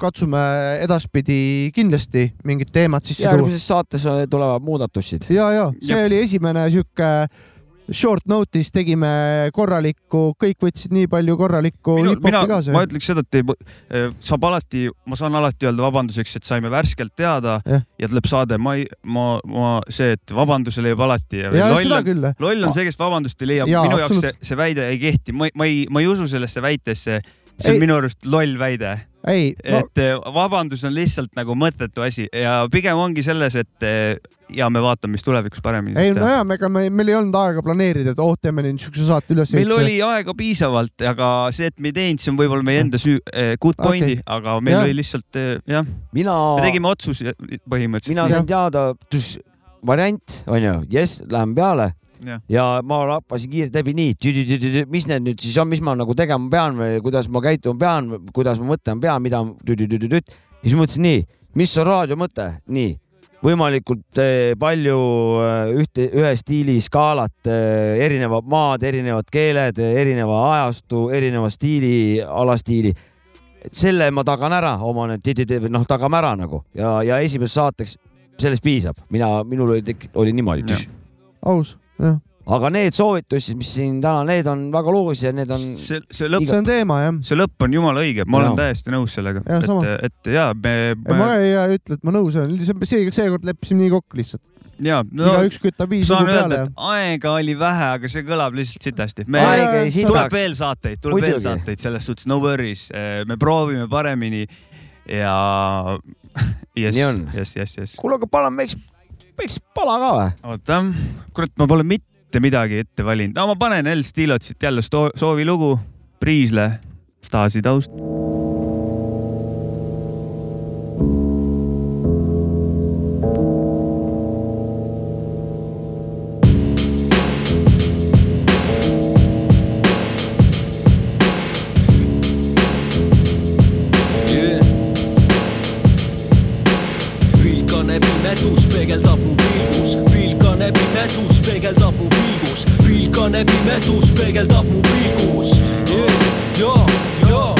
Katsume edaspidi kindlasti mingid teemad sisse tuua. järgmises saates äh, tulevad muudatused. ja, ja see ja. oli esimene sihuke short notice tegime korralikku, kõik võtsid nii palju korralikku hip-hopi kaasa. ma ütleks seda, et ei, eh, saab alati, ma saan alati öelda vabanduseks, et saime värskelt teada ja, ja tuleb saade, ma ei, ma, ma see, et vabanduse leiab alati. loll on, loll on see, kes vabandust ei leia. minu jaoks see, see väide ei kehti, ma, ma ei, ma ei usu sellesse väitesse. See on ei. minu arust loll väide et eh, vabandus on lihtsalt nagu mõttetu asi ja pigem ongi selles, et eh, ja me vaatame, mis tulevikus paremini. ei no jaa, ega me, meil ei olnud aega planeerida, et oh, teeme nüüd niisuguse saate üles. meil oli aega piisavalt, aga see, et me ei teinud, see on võib-olla meie enda süü eh,, good point'i okay., aga meil ja. oli lihtsalt eh, jah mina.... me tegime otsuse põhimõtteliselt. mina sain teada, variant on ju, jess, lähme peale Ja. ja ma lappasin kiirelt läbi nii, mis need nüüd siis on, mis ma nagu tegema pean või kuidas ma käituma pean, kuidas ma mõtlema pean, mida. siis mõtlesin nii, mis on raadio mõte, nii võimalikult eh, palju eh, ühte, ühe stiili skaalat, eh, erinevad maad, erinevad keeled, erineva ajastu, erineva stiili, alastiili. selle ma tagan ära oma need, noh, tagame ära nagu ja, ja esimeseks saateks sellest piisab, mina, minul oli, oli niimoodi. aus, aga need soovitused, mis siin täna, need on väga loos ja need on. see, see lõpp, see on teema jah. see lõpp on jumala õige, ma ja. olen täiesti nõus sellega. et, et ja me, me.... ma ei ütle, et ma nõus olen, see, seekord leppisime nii kokku lihtsalt. ja no,, igaüks kütab viis lugu peale. aega oli vähe, aga see kõlab lihtsalt sitasti. tuleb veel saateid, tuleb Muidugi. veel saateid, selles suhtes no worries, me proovime paremini ja yes, yes, yes, yes. kuule, aga palun, võiks, võiks pala ka või? oota, kurat, ma pole mitte midagi ette valinud. no ma panen El Stilotsit jälle soovilugu, Priisle, Stasi taust. Pimedus peegeldab mu pilgus. Yeah,. ja, ja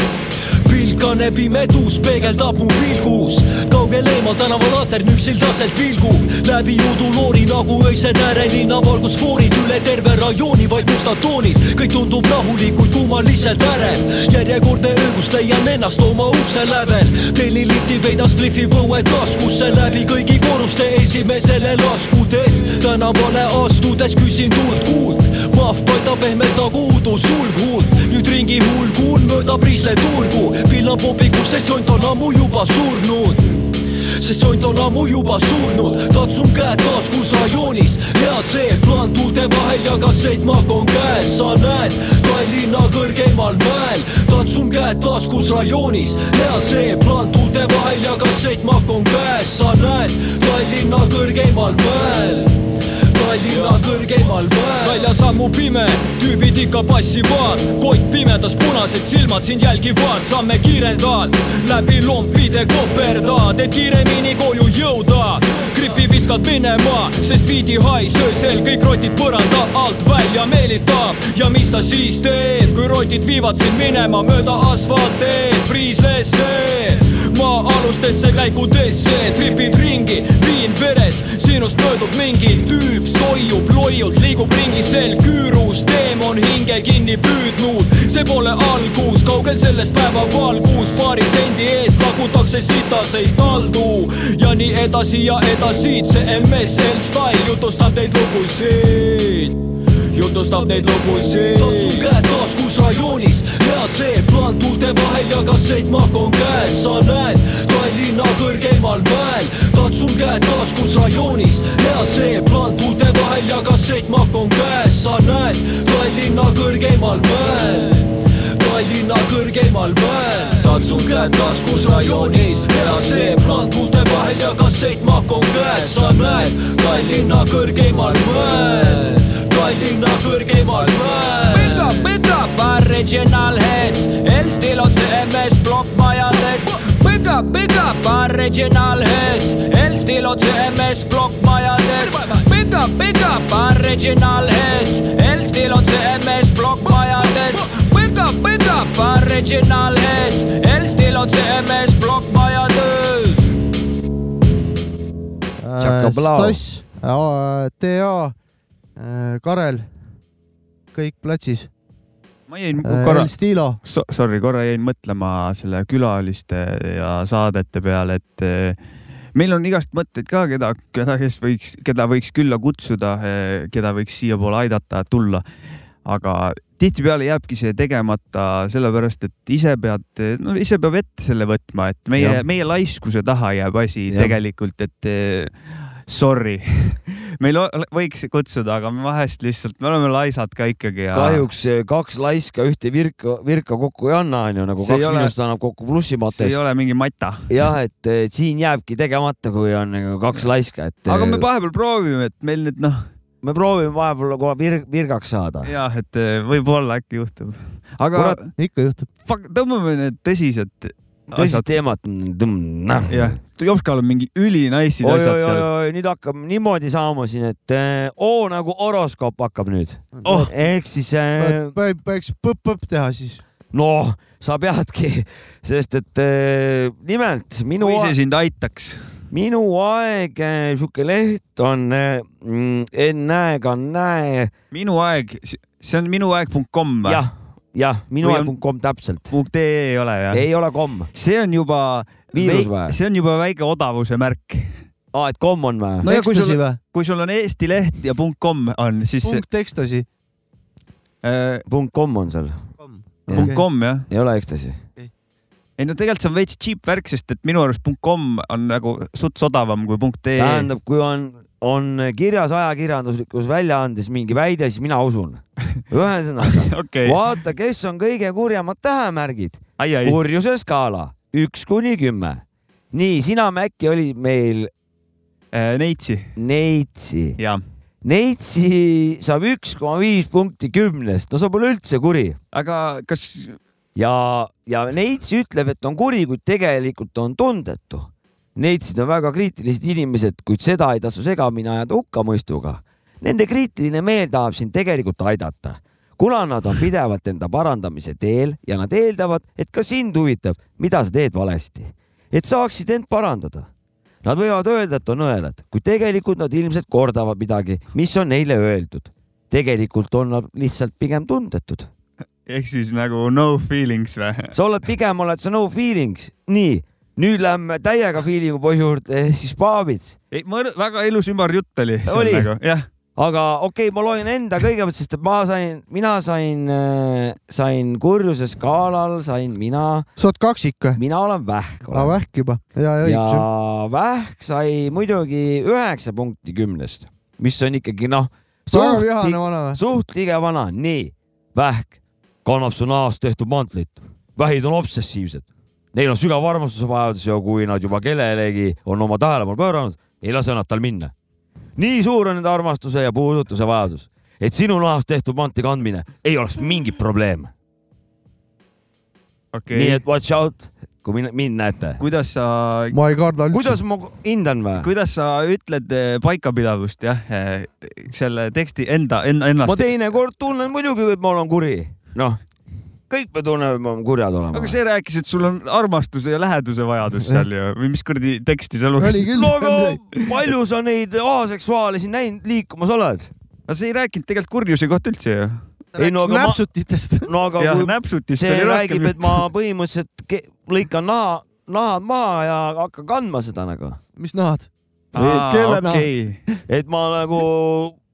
vilkane pimedus peegeldab mu pilgus. Kaugel eemal tänavalaater nüksildaselt vilgub läbi uduloori nagu öised äärelinna valgusfoorid üle terve rajooni vaid mustad toonid. Kõik tundub rahulik, kuid kummaliselt ärev. Järjekordne öögus leian ennast oma ukse lävel. Tellin lifti peidas plihvi põue taskusse läbi kõigi koruste esimesele laskudes. Tänavale astudes küsin tuld kuuld mahv paistab pehmelt nagu uudu sulghuult nüüd ringi hulguun mööda Priisle turgu. Pillan popikus, sest jont on ammu juba surnud. Sest jont on ammu juba surnud. Katsun käed taskus rajoonis hea see plaan tuulte vahel ja kassettmakk on käes. Sa näed Tallinna kõrgeimal mäel. Katsun käed taskus rajoonis hea see plaan tuulte vahel ja kassettmakk on käes. Sa näed Tallinna kõrgeimal mäel Tallinna kõrgeimal mäel väljas ammu pime, tüübid ikka passivad kott pimedas, punased silmad sind jälgivad, samme kiirendad läbi lompide koperdad, et kiiremini koju jõuda. Gripi viskad minema, sest viidi hais öösel kõik rotid põranda alt välja meelitab ja mis sa siis teed, kui rotid viivad sind minema mööda asfaltteed, priislesse maa-alustesse käigudesse, tripid ringi, viin veres, sinust möödub mingi tüüp, soiub loiult, liigub ringi sel küürus, teemon hinge kinni püüdnud, see pole algus, kaugel sellest päeva valgus, paari sendi eest pakutakse sitaseid kaldu ja nii edasi ja edasi, see MSL Style jutustab neid lugusid jutustab neid lugusid. katsun käed taskus rajoonis ja see plaan tuulte vahel ja kassettmakk on käes, sa näed Tallinna kõrgeimal mäel. katsun käed taskus rajoonis ja see plaan tuulte vahel ja kassettmakk on käes, sa näed Tallinna kõrgeimal mäel. Tallinna kõrgeimal mäel, katsun käed taskus rajoonis ja see plaan tuulte vahel ja kassettmakk on käes, sa näed Tallinna kõrgeimal mäel Tallinna kõrgeimal mäel. Big up, big up, original heads, Elstil on CMS plokkmajades. Big up, big up, original heads, Elstil on CMS plokkmajades. Big up, big up, original heads, Elstil on CMS plokkmajades. Big up, big up, original heads, Elstil on CMS plokkmajades. Tšakablau. Stass, TA, Karel, kõik platsis. ma jäin korra El, Stilo, so, sorry, korra jäin mõtlema selle külaliste ja saadete peale, et eh, meil on igast mõtteid ka, keda, keda, kes võiks, keda võiks külla kutsuda, keda võiks siiapoole aidata tulla. aga tihtipeale jääbki see tegemata sellepärast, et ise pead, no ise peab ette selle võtma, et meie meie laiskuse taha jääb asi Jah. tegelikult, et sorry, meil võiks kutsuda, aga me vahest lihtsalt, me oleme laisad ka ikkagi ja. kahjuks eh, kaks laiska ühte virka, virka kokku ei anna, onju, nagu See kaks ole- miinust annab kokku see plussimates ei. ole mingi mata. jah, et eh, siin jääbki tegemata, kui on nagu kaks laiska, et aga me eh, vahepeal proovime, et meil nüüd noh, me proovime vahepeal kohe vir, virgaks saada. jah, et eh, võib-olla äkki juhtub. aga ikka juhtub. tõmbame need tõsised tõsist teemat. jah, Jovskal on mingi ülinaisid oi, asjad oi, oi, seal. oi, nüüd hakkab niimoodi saama siin, et eh, O nagu horoskoop hakkab nüüd. oh, ehk siis eh, peaks põpp-põpp teha siis. noh, sa peadki, sest et eh, nimelt minu kui, see sind aitaks. minu aeg, sihuke leht on eh, mm, ennäega näe, minu aeg, see on minuaeg.com või? jah, jah, minu Või on- aeg.com täpselt, punkt ee ei ole jah? ei ole kom, see on juba, Viirus või? see on juba väike odavuse märk. aa, et kom on või? no ja kui sul, kui sul on Eesti Leht ja punkt .com on, siis punkt Ekstasi. äh, punkt kom on seal, punkt .com jah. ei ole ekstasi. ei no tegelikult see on veits cheap värk, sest et minu arust punkt .com on nagu suts odavam kui punkt .ee. tähendab, kui on, on kirjas ajakirjanduslikus väljaandes mingi väide, siis mina usun. ühesõnaga, okei, vaata, kes on kõige kurjemad tähemärgid. kurjuse skaala üks kuni kümme. nii, sina, Mäkki, oli meil Neitsi Neitsi. ja, Neitsi saab üks koma viis punkti kümnest, no sa pole üldse kuri aga kas ja, ja Neits ütleb, et on kuri, kuid tegelikult on tundetu. Neitsid on väga kriitilised inimesed, kuid seda ei tasu segamini ajada hukkamõistuga. Nende kriitiline meel tahab sind tegelikult aidata, kuna nad on pidevalt enda parandamise teel ja nad eeldavad, et ka sind huvitab, mida sa teed valesti, et saaksid end parandada. Nad võivad öelda, et on õelad, kuid tegelikult nad ilmselt kordavad midagi, mis on neile öeldud. tegelikult on nad lihtsalt pigem tundetud ehk siis nagu no feelings või? sa oled pigem oled sa no feelings, nii, nüüd lähme täiega feeling'u poisi juurde, siis Paavits. ei, ma, väga ilus ümar jutt oli. Oli? Jah, aga okei okay,, ma loen enda kõigepealt, sest et ma sain, mina sain, sain kurjuse skaalal, sain mina, sa oled kaksik või? mina olen vähk. aa, vähk juba. ja, ja ja õigus. vähk sai muidugi üheksa punkti kümnest, mis on ikkagi noh, suht, suht liige vana, nii, vähk kannab su nahast tehtud mantlit, vähid on obsessiivsed, neil on sügav armastuse vajadus ja kui nad juba kellelegi on oma tähelepanu pööranud, ei lase nad tal minna. nii suur on nende armastuse ja puudutuse vajadus, et sinu nahast tehtud manti kandmine ei oleks mingit probleem okei nii okay.. et watch out, kui mind, mind näete. kuidas sa, ma ei karda üldse. kuidas ma hindan või? kuidas sa ütled eh, paikapidavust jah, selle teksti enda, enda, ma ennast. teinekord tunnen muidugi, et ma olen kuri, noh, kõik me tunneme, et me oleme kurjad olema aga. see rääkis, et sul on armastuse ja läheduse vajadus seal ju või mis kuradi teksti sa lugesid? no. aga palju sa neid aseksuaale siin näinud liikumas oled? aga see ei rääkinud tegelikult kurjuse kohta üldse ju. Ei, no aga ma- näpsutitest. no aga jah, kui näpsutist see räägib, et ma põhimõtteliselt ke- lõikan naha, nahad maha ja hakkan kandma seda nagu, mis nahad? Kelle naha? okei. et ma nagu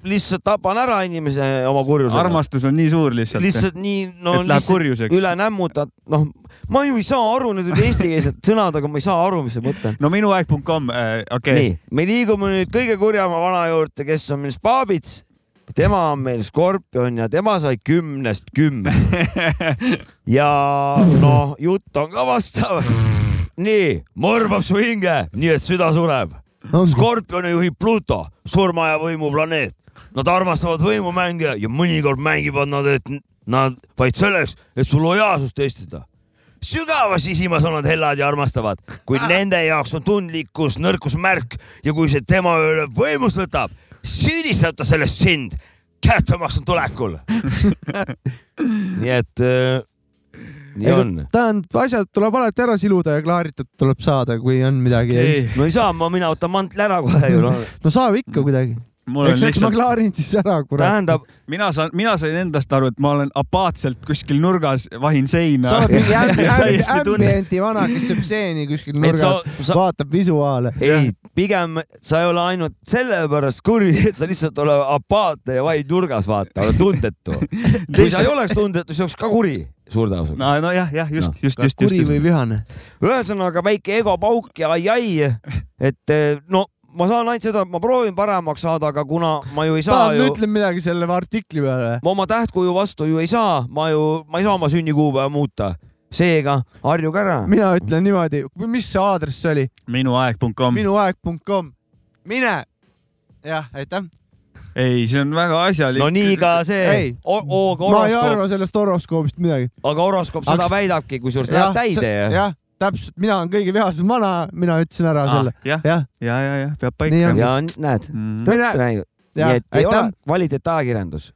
lihtsalt tapan ära inimese oma kurjusega. armastus on nii suur lihtsalt, lihtsalt nii, no lihtsalt üle nämmutad, noh, ma ju ei saa aru, need olid eestikeelsed sõnad, aga ma ei saa aru, mis see mõte on. no minuaeg.com äh,, okei okay., nii, me liigume nüüd kõige kurjama vana juurde, kes on meil Spabits. tema on meil Skorpion ja tema sai kümnest kümme. ja noh, jutt on ka vastav. nii, mõrvab su hinge, nii et süda sureb. Skorpioni juhib Pluto, surma ja võimu planeet. Nad armastavad võimumänge ja mõnikord mängivad nad, et nad vaid selleks, et su lojaalsust testida. sügavas sisimas on nad hellad ja armastavad, kuid nende jaoks on tundlikkus nõrkusmärk ja kui see tema üle võimust võtab, süüdistab ta sellest sind kättemaks on tulekul. nii et äh, nii on. tähendab, asjad tuleb alati ära siluda ja klaaritud tuleb saada, kui on midagi no ei saa, ma, mina võtan mantli ära kohe ju noh. no saab ikka kuidagi. eks, eks ma klaarin siis ära, kurat. tähendab, mina saan, mina sain endast aru, et ma olen apaatselt kuskil nurgas, vahin seina sa oled mingi ambienti vana, kes sööb seeni kuskil et sa nurgas, sa, vaatab visuaale. ei, pigem sa ei ole ainult sellepärast kuri, et sa lihtsalt oled apaatne ja vaid nurgas vaata, oled tundetu. kui sa ei oleks tundetu, siis oleks ka kuri, suur tõenäosus. no, nojah, jah, just Noh, no., just, just, just, kuri või just.. vihane? ühesõnaga väike egopauk ja ai-ai, et eh, no ma saan ainult seda, et ma proovin paremaks saada, aga kuna ma ju ei saa tahad, ju, ütleme midagi selle artikli peale? ma oma tähtkuju vastu ju ei saa, ma ju, ma ei saa oma sünnikuupäeva muuta. seega harjuge ära. mina ütlen niimoodi, mis see aadress oli? minuaeg.com. minuaeg.com, mine. jah, aitäh. ei, see on väga asjalik. no nii ka see Ei., ma ei arva sellest horoskoobist midagi. aga horoskoop seda Aks- väidabki, kusjuures läheb täide ja jah, täpselt, mina olen kõige vihasem vana, mina ütlesin ära selle. jah, jah, ja, ja, ja peab paika ja näed, Mm. Tõtt räägib. nii, et ei ole kvaliteetajakirjandus.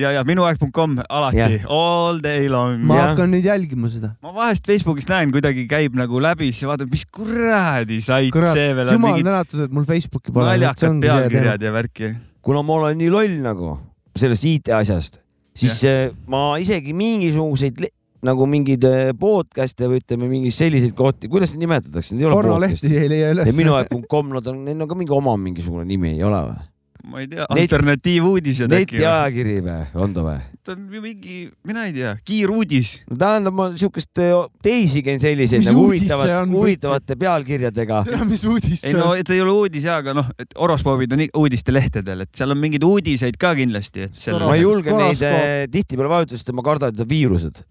ja, ja minuaeg.com alati all day long. ma Jah. hakkan nüüd jälgima seda. ma vahest Facebookis näen, kuidagi käib nagu läbi, siis vaatan, mis kuradi sait kurat, see veel on, jumal mingid tänatud, et mul Facebooki pole. naljakad pealkirjad ja värki. kuna ma olen nii loll nagu sellest IT asjast, siis ja. ma isegi mingisuguseid le- nagu mingeid eh, podcast'e või ütleme, mingeid selliseid kohti, kuidas neid nimetatakse, need ei ole pornolehti ei leia üles ja. minuaeg.com, nad on, neil on ka mingi oma mingisugune nimi, ei ole või? ma ei tea, alternatiivuudised äkki. netiajakiri või, on ta või? ta on ju mingi, mina ei tea, kiiruudis. no tähendab, ma siukest eh, teisigi on selliseid Mis nagu huvitavat huvitavate pealkirjadega. mis uudis ei see no on? et see ei ole uudis ja, aga noh, et horoskoobid on uudistelehtedel, et seal on mingeid uudiseid ka kindlasti, et seal ma ei julge neid eh, tihtipeale vajutada, sest ma kardan, et on viirused.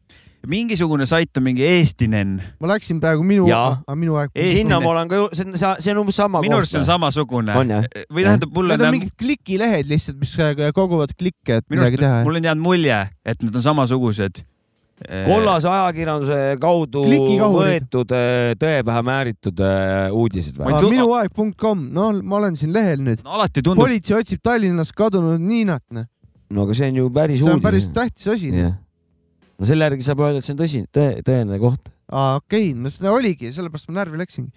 Mingisugune sait on mingi Eestinen. ma läksin praegu minu, Jaa. minu aeg. Ei, sinna ma olen ka, see on, see on umbes sama minu arust see on samasugune. Või tähendab, mulle Need on mingid klikilehed lihtsalt, mis äh, koguvad klikke, et minu midagi teha. mul on jäänud mulje, et need on samasugused. kollase ajakirjanduse kaudu võetud eh, tõe pähe määritud uudised või minuaeg.com, no ma olen siin lehel nüüd. alati tundub, politsei otsib Tallinnas kadunud Niinat, noh. no aga see on ju päris see on uudis. päris tähtis asi. jah. No selle järgi saab öelda, et see on tõsi, tõe, tõene koht. aa, okei, no see oligi, sellepärast ma närvi läksingi.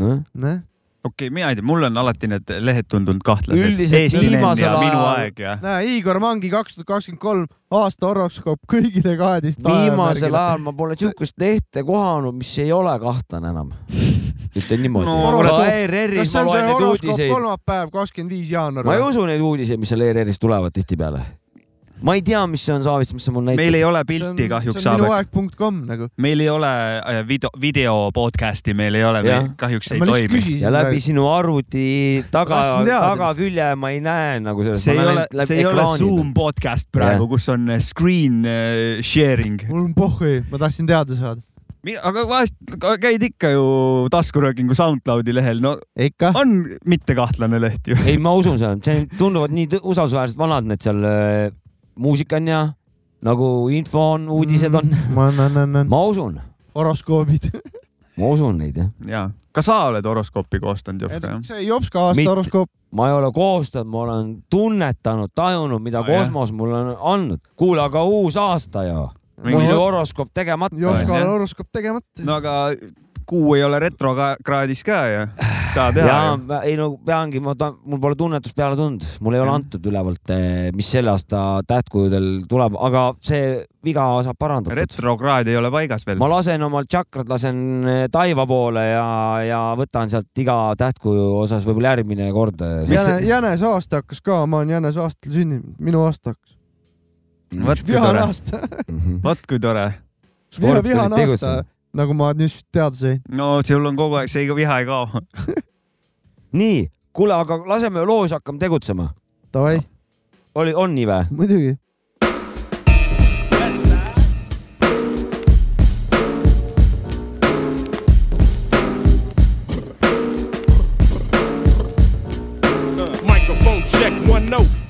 noh, noh, okei okay,, mina ei tea, mulle on alati need lehed tundunud kahtlased. Üldiselt viimasel ja Minu ajal- aeg ja. näe, Igor Mangi kaks tuhat kakskümmend kolm aasta horoskoop kõigile kaheteist. viimasel ajal ma pole siukest lehte kohanud, mis ei ole kahtlane enam. ütlen niimoodi No, ka ERR-is ma loen neid uudiseid. kolmapäev, kakskümmend viis jaanuar? ma ei usu neid uudiseid, mis seal ERR-is tulevad tihtipeale. Ma ei tea, mis see on, Saavits, mis sa mul näitad. meil ei ole pilti kahjuks see on saab, minuaeg.com nagu. meil ei ole äh, video, video podcast'i meil ei ole kahjuks ei toimi. ja läbi sinu arvuti taga tagakülje ma ei näe nagu sellest. see ei ole, see ei ole Zoom podcast praegu, kus on äh, screen äh, sharing. mul on pohhui, ma tahtsin teada saada. aga vahest käid ikka ju taskuröökingu SoundCloudi lehel, no ikka? on mittekahtlane leht ju. ei, ma usun seda, see tunduvad nii usaldusväärsed vanad need seal muusika on ja nagu info on, uudised on. annan. ma usun, horoskoobid. ma usun neid jah. ja, ka sa oled horoskoopi koostanud, Jopska jah? see Jopska aasta horoskoop. ma ei ole koostanud, ma olen tunnetanud, tajunud, mida Ah, jah. kosmos mulle on andnud. kuule, aga uus aasta ju. Mul No- ju horoskoop tegemata. Jopskal jah. on horoskoop tegemata. no aga kuu ei ole retrokraadis ka ja saa teha ja ju. ei no peangi, ma tahan, mul pole tunnetust peale tulnud, mul ei ole antud ülevalt, mis selle aasta tähtkujudel tuleb, aga see viga saab parandatud. retrokraad ei ole paigas veel ma. lasen omal tšakrad, lasen eh, taiva poole ja, ja võtan sealt iga tähtkuju osas võib-olla järgmine kord. jäne, jänese aasta hakkas ka, ma olen jänese aastal sündinud, minu aasta hakkas. vot kui tore, vot kui tore. viha, vihane aasta, nagu ma nüüd teada sain. no sul on kogu aeg see viha ei kao. nii, kuule, aga laseme loos hakkame tegutsema. Davai, oli, on nii või? muidugi.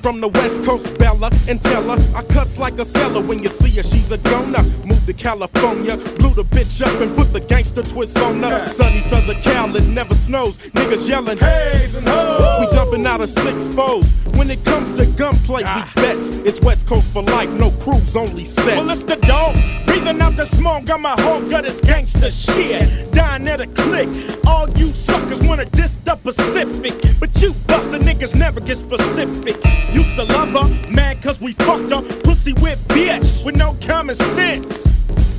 From the West Coast Bella and tell her I cuss like a seller when you see her. She's a goner. Moved to California, blew the bitch up and put the gangster twist on her. Sunny Southern Cal, it never snows. Niggas yelling haze and hoes. We jumping out of six foes. When it comes to gunplay, we ah. bets. It's West Coast for life, no crews, only sex. Well, it's the dog. Breathing out the smoke, got my whole gut is gangster shit. Dying at a click. All you suckers wanna diss the Pacific. But you buster niggas never get specific. Used to love her, mad cause we fucked her. Pussy whip bitch with no common sense.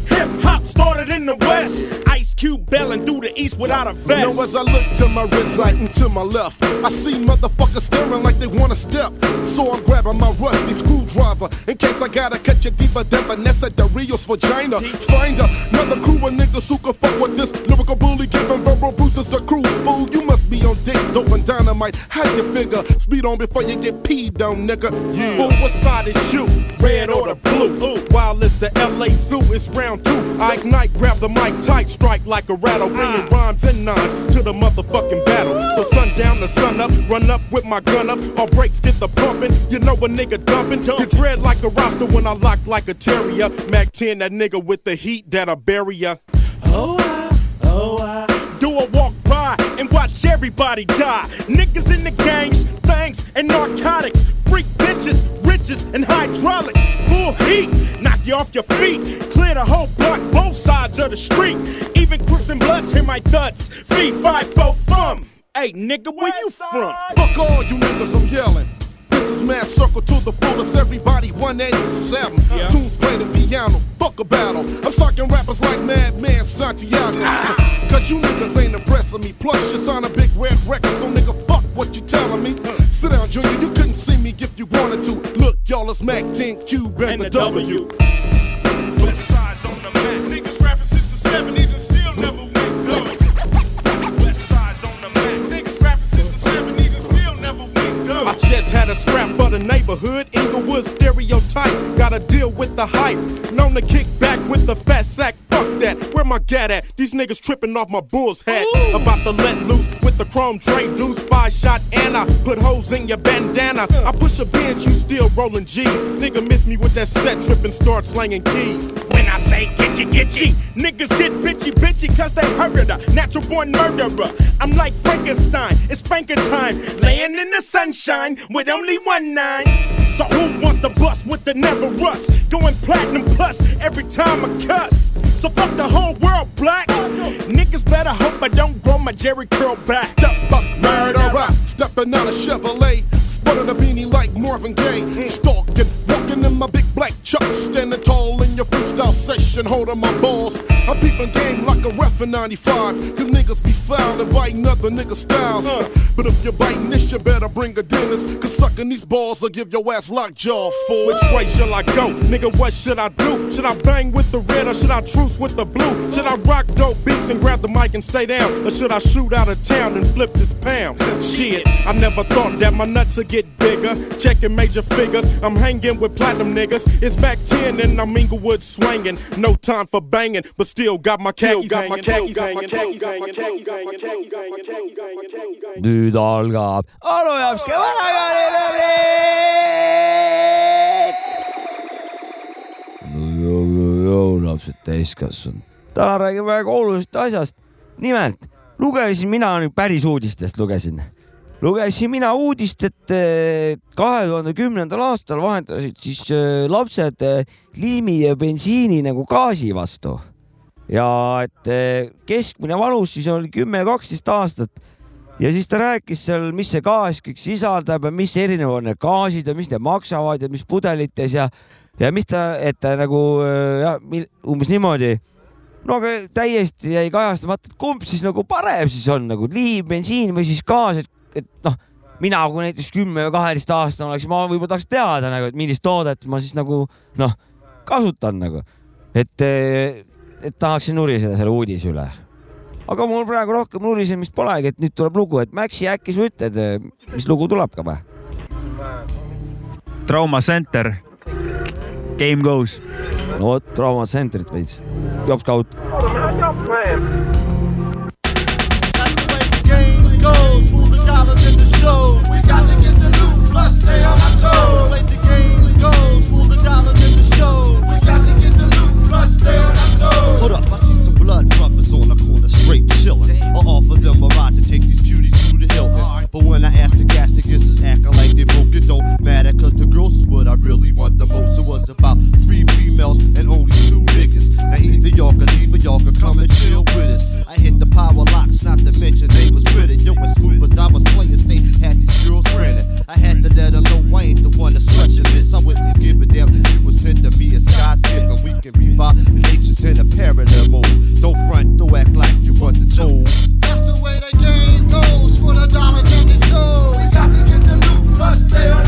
Hip hop started in the West. Ice Cube belling through the East without a vest. Now as I look to my right and to my left, I see motherfuckers staring like they wanna step. So I'm grabbing my rusty screwdriver in case I gotta catch a deeper than Vanessa Del Rio's vagina. Find another crew of niggas who can fuck with this lyrical bully, giving verbal bruises the cruise fool. You be on dick, dope and dynamite. How you figure? Speed on before you get peed on, nigga. Yeah. But what side is you? Red or the blue? Ooh. While it's the LA Zoo, it's round two. I ignite, grab the mic tight, strike like a rattle, bringing rhymes and nines to the motherfucking battle. So sundown to sun up, run up with my gun up. All breaks get the pumping. You know a nigga dumping. You dread like a roster when I lock like a terrier. Mac 10, that nigga with the heat that'll bury ya. Everybody die. Niggas in the gangs, things, and narcotics. Freak bitches, riches, and hydraulics. Full heat, knock you off your feet. Clear the whole block, both sides of the street. Even Crips and Bloods hear my thuds. Fee, five, four, thumb. Hey, nigga, where you from? Fuck all you niggas, I'm yelling. This is Mass Circle to the fullest, everybody 187. Tunes play the piano, fuck a battle. I'm sucking rappers like Madman Santiago. Ah. Cause you niggas ain't impressing me. Plus, you sign a big red record, so nigga, fuck what you telling me. Sit down, Junior, you couldn't see me if you wanted to. Look, y'all, it's Mac 10 Cube and, And the the W. W. just had a scrap for the neighborhood. Inglewood stereotype. Gotta deal with the hype. Known to kick back with the fat sack. Fuck that. Where my gat at? These niggas tripping off my bull's hat. About to let loose with the chrome tray deuce. Five shot and I put holes in your bandana. I push a bench, you still rolling G's. Nigga miss me with that set trip and start slanging keys. When I say get you, get you, niggas get bitchy, bitchy, cause they heard her. Natural born murderer. I'm like Frankenstein, it's spanking time. Laying in the sunshine with only one nine. So who wants to bust with the never rust? Going platinum plus every time I cuss. So fuck the whole world black. Niggas better hope I don't grow my Jerry curl back. Step up, murderer, stepping out of Chevrolet. Spotted a beanie like Marvin Gaye. Mm. Stalking, session, holding my balls. I'm peeping game like a ref in 95. Cause niggas be foul and biting other niggas' styles. But if you're biting this, you better bring a dentist. Cause sucking these balls will give your ass lockjaw for Which way shall I go? Nigga, what should I do? Should I bang with the red or should I truce with the blue? Should I rock dope beats and grab the mic and stay down? Or should I shoot out of town and flip this pound? Shit, I never thought that my nuts would get bigger. Checking major figures, I'm hanging with platinum niggas. It's back 10 and I'm Inglewood swinging. No time for banging, but still got my khakis got my khakis hanging. nüüd algab Anu Japske vanakooli rubriik. no joo, joo, joo, lapsed täiskasvanud. täna räägime väga olulisest asjast. nimelt lugesin mina nüüd päris uudistest lugesin. Lugesin mina uudist, et eh, kahe tuhande kümnendal aastal vahendasid siis eh, lapsed eh, liimi ja bensiini nagu gaasi vastu ja et keskmine vanus siis oli kümme, kaksteist aastat ja siis ta rääkis seal, mis see gaas kõik sisaldab ja mis erinevad need gaasid ja mis need maksavad ja mis pudelites ja, ja mis ta, et ta nagu äh, ja, umbes niimoodi. no aga täiesti jäi kajastamata, et kumb siis nagu parem siis on nagu liiv, bensiin või siis gaas, et, et noh, mina kui näiteks kümme või kaheteist aastane oleks, ma võib-olla tahaks teada nagu, et millist toodet ma siis nagu noh, kasutan nagu, et, et tahaksin nuriseda selle uudise üle aga mul praegu rohkem nurisemist polegi, et nüüd tuleb lugu, et Maxi, äkki sa ütled, mis lugu tuleb ka või? Trauma Center. Game goes. no vot, Trauma Centerit veits. Jops Kaut. But when I ask the gas, the is acting it. Don't matter, cause the girls is what I really want the most. It was about three females and only two niggas. Now either y'all can leave or y'all can come and chill with us. I hit the power locks, not to mention they was with it. Yo, as smooth as I was playing, they had these girls running. I had to let them know I ain't the one that's stretching this. I wouldn't give a damn. You was sent to me a and we can revive the nature's in a mode. Don't front, don't act like you want the told. That's the way the game goes for the dollar can be sold. The loot, plus stay on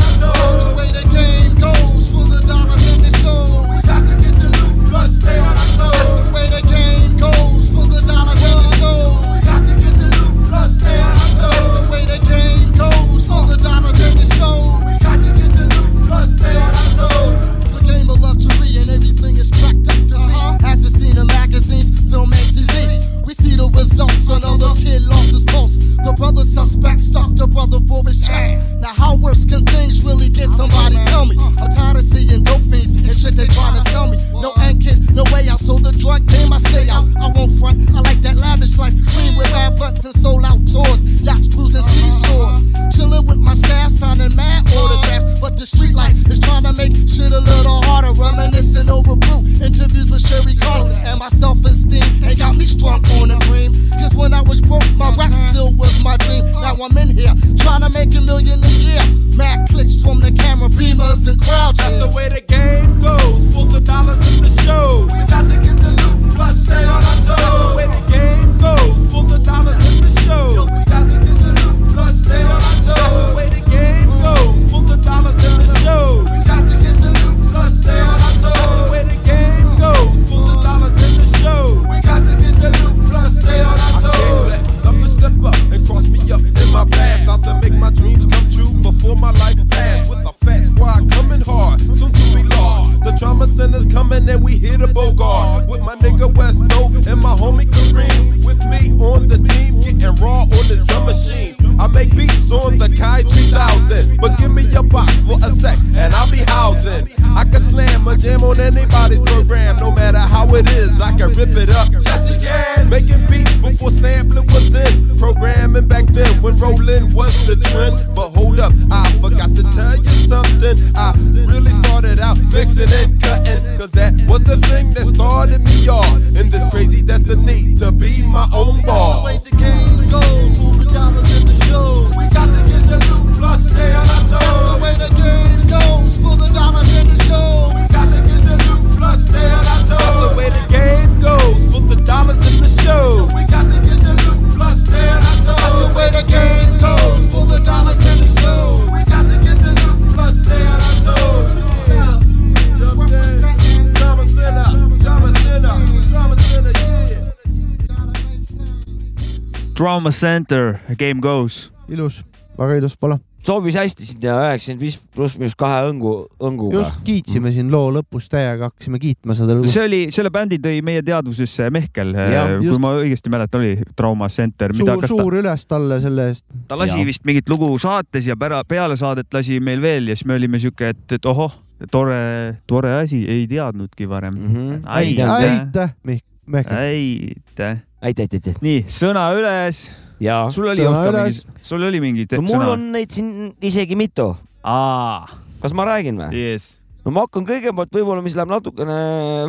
Center, game goes. ilus, väga ilus pala. sobis hästi sinna üheksakümmend viis pluss miinus kahe õngu, õnguga. just kiitsime siin loo lõpus täiega, hakkasime kiitma seda lugu. see oli, selle bändi tõi meie teadvusesse Mehkel, Jah, kui just. ma õigesti mäletan, oli Trauma Center, mida suur, kas ta, suur üles talle selle eest. ta lasi Jah. vist mingit lugu saates ja pära, peale saadet lasi meil veel ja siis me olime siuke, et, et ohoh, tore, tore asi, ei teadnudki varem mm. -hmm. aitäh, Mihk, Mehkel. aitäh. aitäh, aitäh, aitäh. nii, sõna üles. Ja sul oli, Oskar, üles. mingi, sul oli mingi no mul sõna on neid siin isegi mitu. aa, kas ma räägin või? yes.. no ma hakkan kõigepealt võib-olla, mis läheb natukene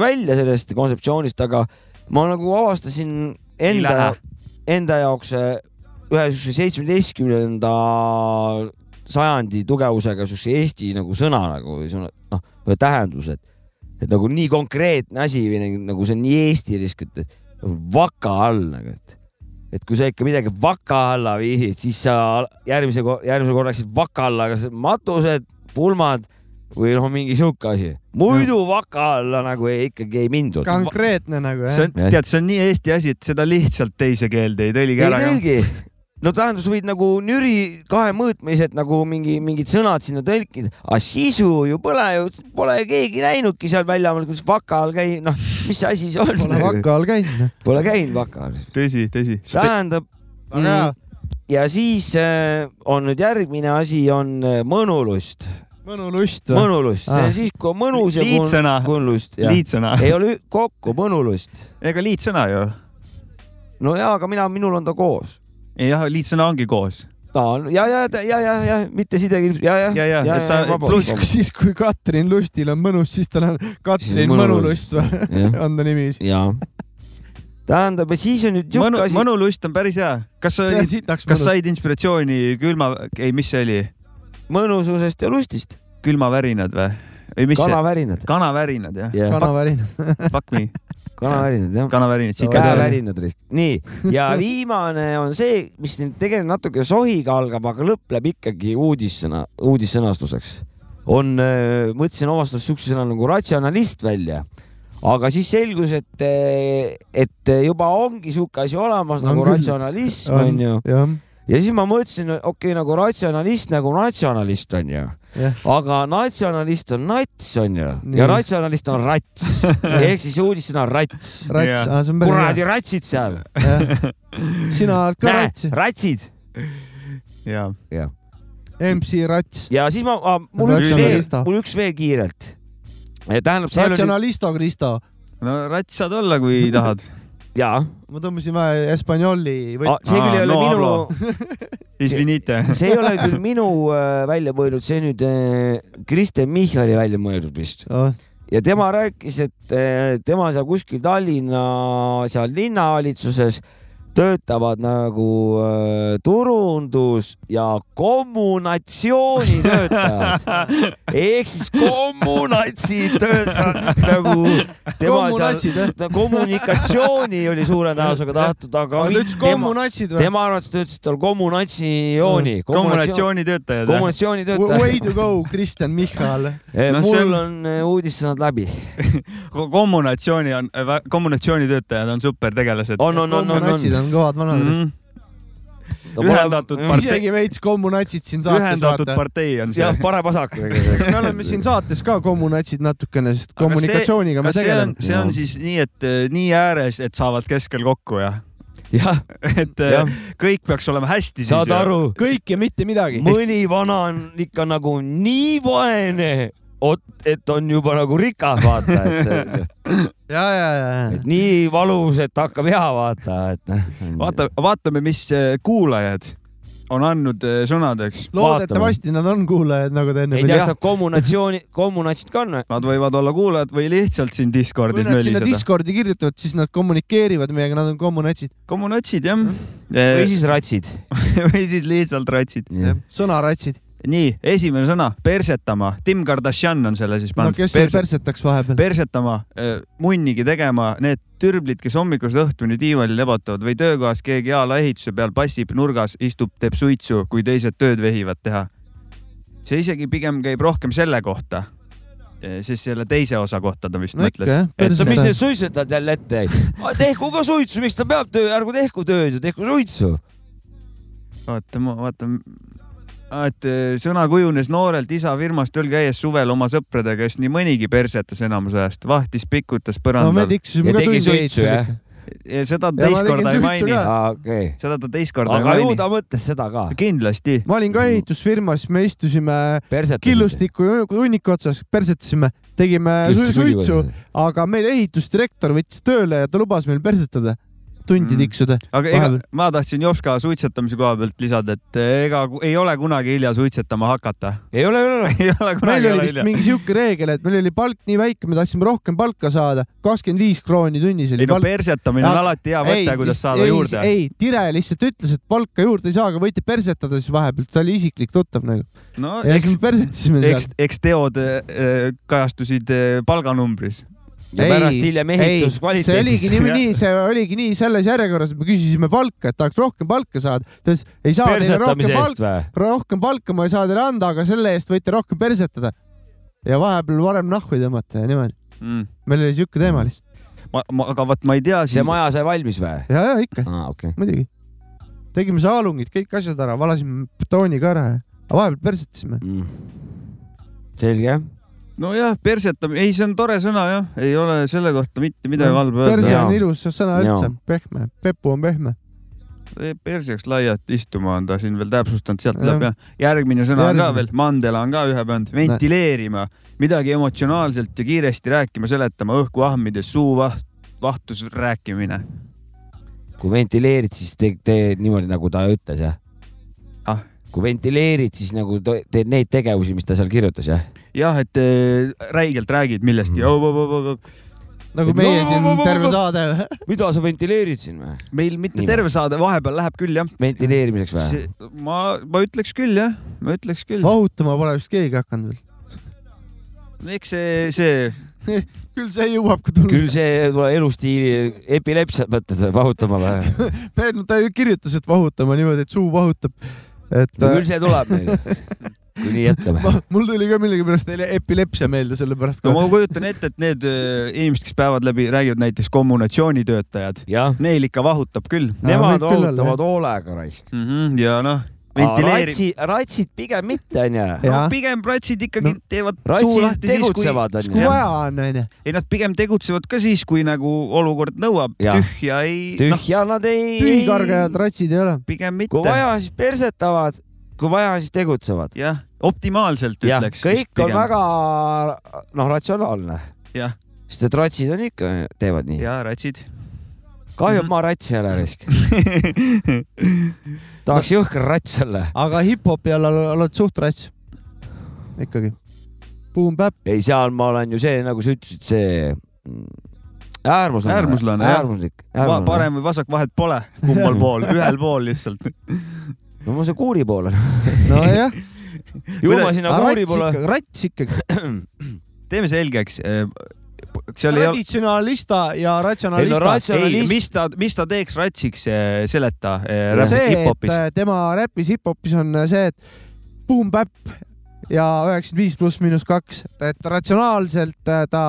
välja sellest kontseptsioonist, aga ma nagu avastasin enda enda jaoks äh, ühe siukse seitsmeteistkümnenda sajandi tugevusega siukse eesti nagu sõna nagu noh, või tähendus, et, et nagu nii konkreetne asi või nagu- see on nii eestilik, et et vaka all nagu, et et kui sa ikka midagi vaka alla viisid, siis sa järgmise, järgmisel korral läksid vaka alla, kas matused, pulmad või noh, mingi sihuke asi. muidu vaka alla nagu ei, ikkagi ei mindud. konkreetne nagu see jah. on, tead, see on nii eesti asi, et seda lihtsalt teise keelde ei tõlgi ei ära. tõlgi. no tähendab, sa võid nagu nüri kahemõõtmised nagu mingi mingid sõnad sinna tõlkida, aga sisu ju pole ju, pole keegi näinudki seal väljamaal, kuidas vaka all käib, noh, mis asi see on? Pole vaka all käinud. Pole käinud vaka all. tõsi, tõsi. tähendab, väga hea. ja siis äh, on nüüd järgmine asi on äh, mõnulust. mõnulust. mõnulust, see on Ah. siis, kui on mõnus ja Liitsõna. on kui on lust. liitsõna. ei ole kokku mõnulust. ega liitsõna ju. no jaa, aga mina, minul on ta koos. jah, liitsõna ongi koos. Ta on ja, ja, ja, ja, ja mitte sidegi, ja, ja, Ja, ja, et ta- siis, siis kui Katrin Lustil on mõnus, siis tal on Katrin Mõnulust või? on ta nimi siis? ja. tähendab, ja siis on nüüd mõnu siuke, asi. mõnulust on päris hea. kas sa kas said inspiratsiooni külma, ei, mis see oli? mõnususest ja lustist. külmavärinad või? või mis see? kanavärinad. kanavärinad jah? jah, kanavärin. Fuck me, kanavärinad jah. kanavärinad, käevärinad. nii, ja viimane on see, mis nüüd tegelikult natuke sohiga algab, aga lõpp läheb ikkagi uudissõna, uudissõnastuseks. on, mõtlesin omast arust siukse sõna nagu ratsionalist välja, aga siis selgus, et, et juba ongi sihuke asi olemas On nagu küll. ratsionalism onju. jah, ja siis ma mõtlesin, okei okay,, nagu ratsionalist nagu natsionalist onju jah. aga natsionalist on nats onju ja ratsionalist on rats ehk siis uudissõna rats. rats Jah., see on päris kuradi ratsid seal, hea. sina oled ka näe rats, ratsid ja, MC Rats. ja siis ma, mul üks veel mul üks veel kiirelt. tähendab, see oli Ratsionalisto Cristo. no rats saad olla, kui tahad. jaa, ma tõmbasin vähe Espanjoli või see küll ei ole no minu, Isvinite. see ei ole küll minu äh, välja mõeldud, see nüüd äh, Kristen Michali välja mõeldud vist. oh, ja tema rääkis, et eh, tema seal kuskil Tallinna seal linnavalitsuses töötavad nagu äh, turundus ja kommunatsioonitöötajad ehk siis kommunatsid töötavad nagu tema kommunatsid seal jah? kommunikatsiooni oli suure tõenäosusega tahtnud, aga ta ütles tema, kommunatsid või? tema arvates ta ütles, et tal kommunatsiooni, kommunikatsioonitöötajad. kommunikatsioonitöötaja. Way to go, Kristjan Michal. No mul on- on eh, uudissõnad läbi. kommunatsiooni on, kommunikatsioonitöötajad on supertegelased. on, on, on, on, on. On kõvad vanad. Mm. ühendatud partei, isegi veits kommunatsid siin saates ühendatud vaata. partei on see jah, parem-vasak. me oleme siin saates ka kommunatsid natukene, sest Aga kommunikatsiooniga me see on tegeleme., see on siis nii, et äh, nii ääres, et saavad keskel kokku ja jah, et äh, jah, kõik peaks olema hästi siis. saad aru, kõik ja mitte midagi. mõni vana on ikka nagu nii vaene, et on juba nagu rikas, vaata, et see, ja, ja, ja, et nii valus, et hakkab hea, vaata, et noh. vaata, vaatame, mis äh, kuulajad on andnud äh, sõnadeks. loodetavasti nad on kuulajad, nagu te enne ei tea, kas nad kommunatsiooni, kommunatsid ka on või? Nad võivad olla kuulajad või lihtsalt siin kui Discordis nad sinna. Discordi kirjutavad, siis nad kommunikeerivad meiega, nad on kommunatsid. kommunatsid jah. või siis ratsid. või siis lihtsalt ratsid. sõnaratsid. nii, esimene sõna, persetama. Tim Kardashian on selle siis no pannud. kes seal persetaks vahepeal? persetama, munnigi tegema, need türblid, kes hommikust õhtuni diivanil lebotavad või töökohas keegi a la ehituse peal passib nurgas, istub, teeb suitsu, kui teised tööd vehivad teha. see isegi pigem käib rohkem selle kohta, sest selle teise osa kohta ta vist no mõtles et perset mis need suitsetajad jälle ette jäid? tehku ka suitsu, miks ta peab töö, ärgu tehku tööd ja tehku suitsu. vaata, ma vaatan, et eh, sõna kujunes noorelt isa firmas tööl käies suvel oma sõpradega, kes nii mõnigi persetas enamus ajast, vahtis, pikutas no me põrandal tiksusime Ja tegi suitsu, jah? ja seda Ja ma teist korda ei maini ka., okei. seda ta teist korda ei aga ju maini. ta mõtles seda ka. kindlasti, ma olin ka ehitusfirmas, me istusime killustiku hunniku otsas, persetasime, tegime su- suitsu, aga meil ehitusdirektor võttis tööle ja ta lubas meil persetada. Tundi Mm. tiksuda. aga ega ma tahtsin Jopska suitsetamise koha pealt lisada, et ega ei ole kunagi hilja suitsetama hakata. ei ole, ei ole. ei ole meil kunagi oli ole vist hilja. mingi sihuke reegel, et meil oli palk nii väike, me tahtsime rohkem palka saada, kakskümmend viis krooni tunnis oli ei no palk. persetamine on Ja- alati hea mõte, kuidas saada ei, juurde. ei, Tire lihtsalt ütles, et palka juurde ei saa, aga võite persetada siis vahepeal, ta oli isiklik tuttav nagu. no ja eks me, persetasime seal eks, eks teod eh, kajastusid eh, palganumbris. Ja pärast hiljem see oligi nii, nii, see oligi nii selles järjekorras, et me küsisime palka, et tahaks rohkem palka saada. ta ütles, ei saa teile rohkem palka, rohkem palka ma ei saa teile anda, aga selle eest võite rohkem persetada. ja vahepeal varem nahku tõmmata ja niimoodi. Mm. meil oli siuke teema lihtsalt. ma, ma, aga vot ma ei tea see siis. maja sai valmis või? ja, ja ikka, aa, okei. muidugi. tegime saalungid, kõik asjad ära, valasime betooni ka ära ja aga vahepeal persetasime. selge jah. nojah, persetamine, ei, see on tore sõna jah, ei ole selle kohta mitte midagi halba perse öelda. on ilus sõna üldse, pehme, pepu on pehme. perseks laialt istuma on ta siin veel täpsustanud, sealt tuleb jah. järgmine sõna on ka Järgmine. veel, mandela on ka ühe pannud, ventileerima, midagi emotsionaalselt ja kiiresti rääkima, seletama, õhku ahmides, suu vaht, vahtus rääkimine. kui ventileerid, siis te- teed niimoodi, nagu ta ütles jah Ah.? kui ventileerid, siis nagu teed neid tegevusi, mis ta seal kirjutas jah? jah, et eh, räigelt räägid millestki Mm. nagu meie no, siin no, no, terve no. saade. mida sa ventileerid siin või? meil mitte Niimoodi. terve saade, vahepeal läheb küll jah. ventileerimiseks või? ma, ma ütleks küll jah, ma ütleks küll. vahutama pole vist keegi hakanud eks see, see, veel. küll see jõuab ka tulla. küll see tuleb elustiili epilepsiat mõtled või vahutama või? no ta ju kirjutas, et vahutama niimoodi, et suu vahutab. et no küll see tuleb meil, kui nii jätkame. mul tuli ka millegipärast epilepsia meelde, sellepärast no ka ma kujutan ette, et need eh, inimesed, kes päevad läbi, räägivad näiteks kommunikatsioonitöötajad, jah, neil ikka vahutab küll nemad vahutavad hoolega raisk. mm. -hmm, ja noh, ventileeri-, ratsid, ratsid pigem mitte onju. no pigem ratsid ikkagi No, no, teevad suu lahti siis, kui, tegutsevad kui vaja on, onju. ei nad pigem tegutsevad ka siis, kui nagu olukord nõuab, tühja ei, noh, tühja nad ei. tühikargajad ratsid ei ole. pigem mitte kui. vaja, siis persetavad, kui vaja, siis tegutsevad. jah, optimaalselt jah, ütleks. kõik on väga noh, ratsionaalne, jah, sest et ratsid on ikka, teevad nii. ja ratsid. kahju, et Mhm. ma rats ei ole risk. tahaks jõhker rats olla. aga hip-hopi all ol- oled suht rats. ikkagi. Boom Bap, ei, seal ma olen ju see, nagu sa ütlesid, see mm, äärmuslane. Äärmuslane, jah. äärmuslik. parem või vasak vahet pole, kummal pool, ühel pool lihtsalt. no ma see kuuri pool olen. nojah, ju ma sinna kuuri poole. rats ikkagi. teeme selgeks. seal ei ole, traditsionalista ja Ei no ratsionalista. rats- ei, Ratsionalist- mis ta, mis ta teeks ratsiks, seleta Ja see, et äh, tema räpis hip-hopis on äh, see, et Boom Bap ja üheksakümmend viis pluss miinus kaks, et ratsionaalselt äh, ta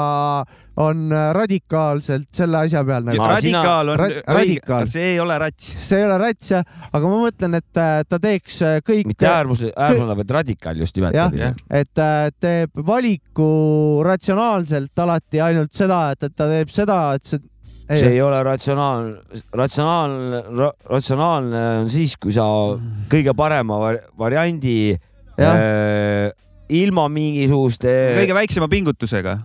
on äh, radikaalselt selle asja peal nagu. Radikaal on ra- radikaal., see ei ole rats. see ei ole rats jah, aga ma mõtlen, et äh, ta teeks äh, kõik. mitte äärmus, äärmuslane, vaid radikaal just nimelt. jah, et teeb valiku ratsionaalselt alati ainult seda, et, et ta teeb seda, et see see ei ole ratsionaalne, ratsionaalne ra,, ratsionaalne on siis, kui sa kõige parema var, variandi äh, ilma mingisuguste, kõige väiksema pingutusega.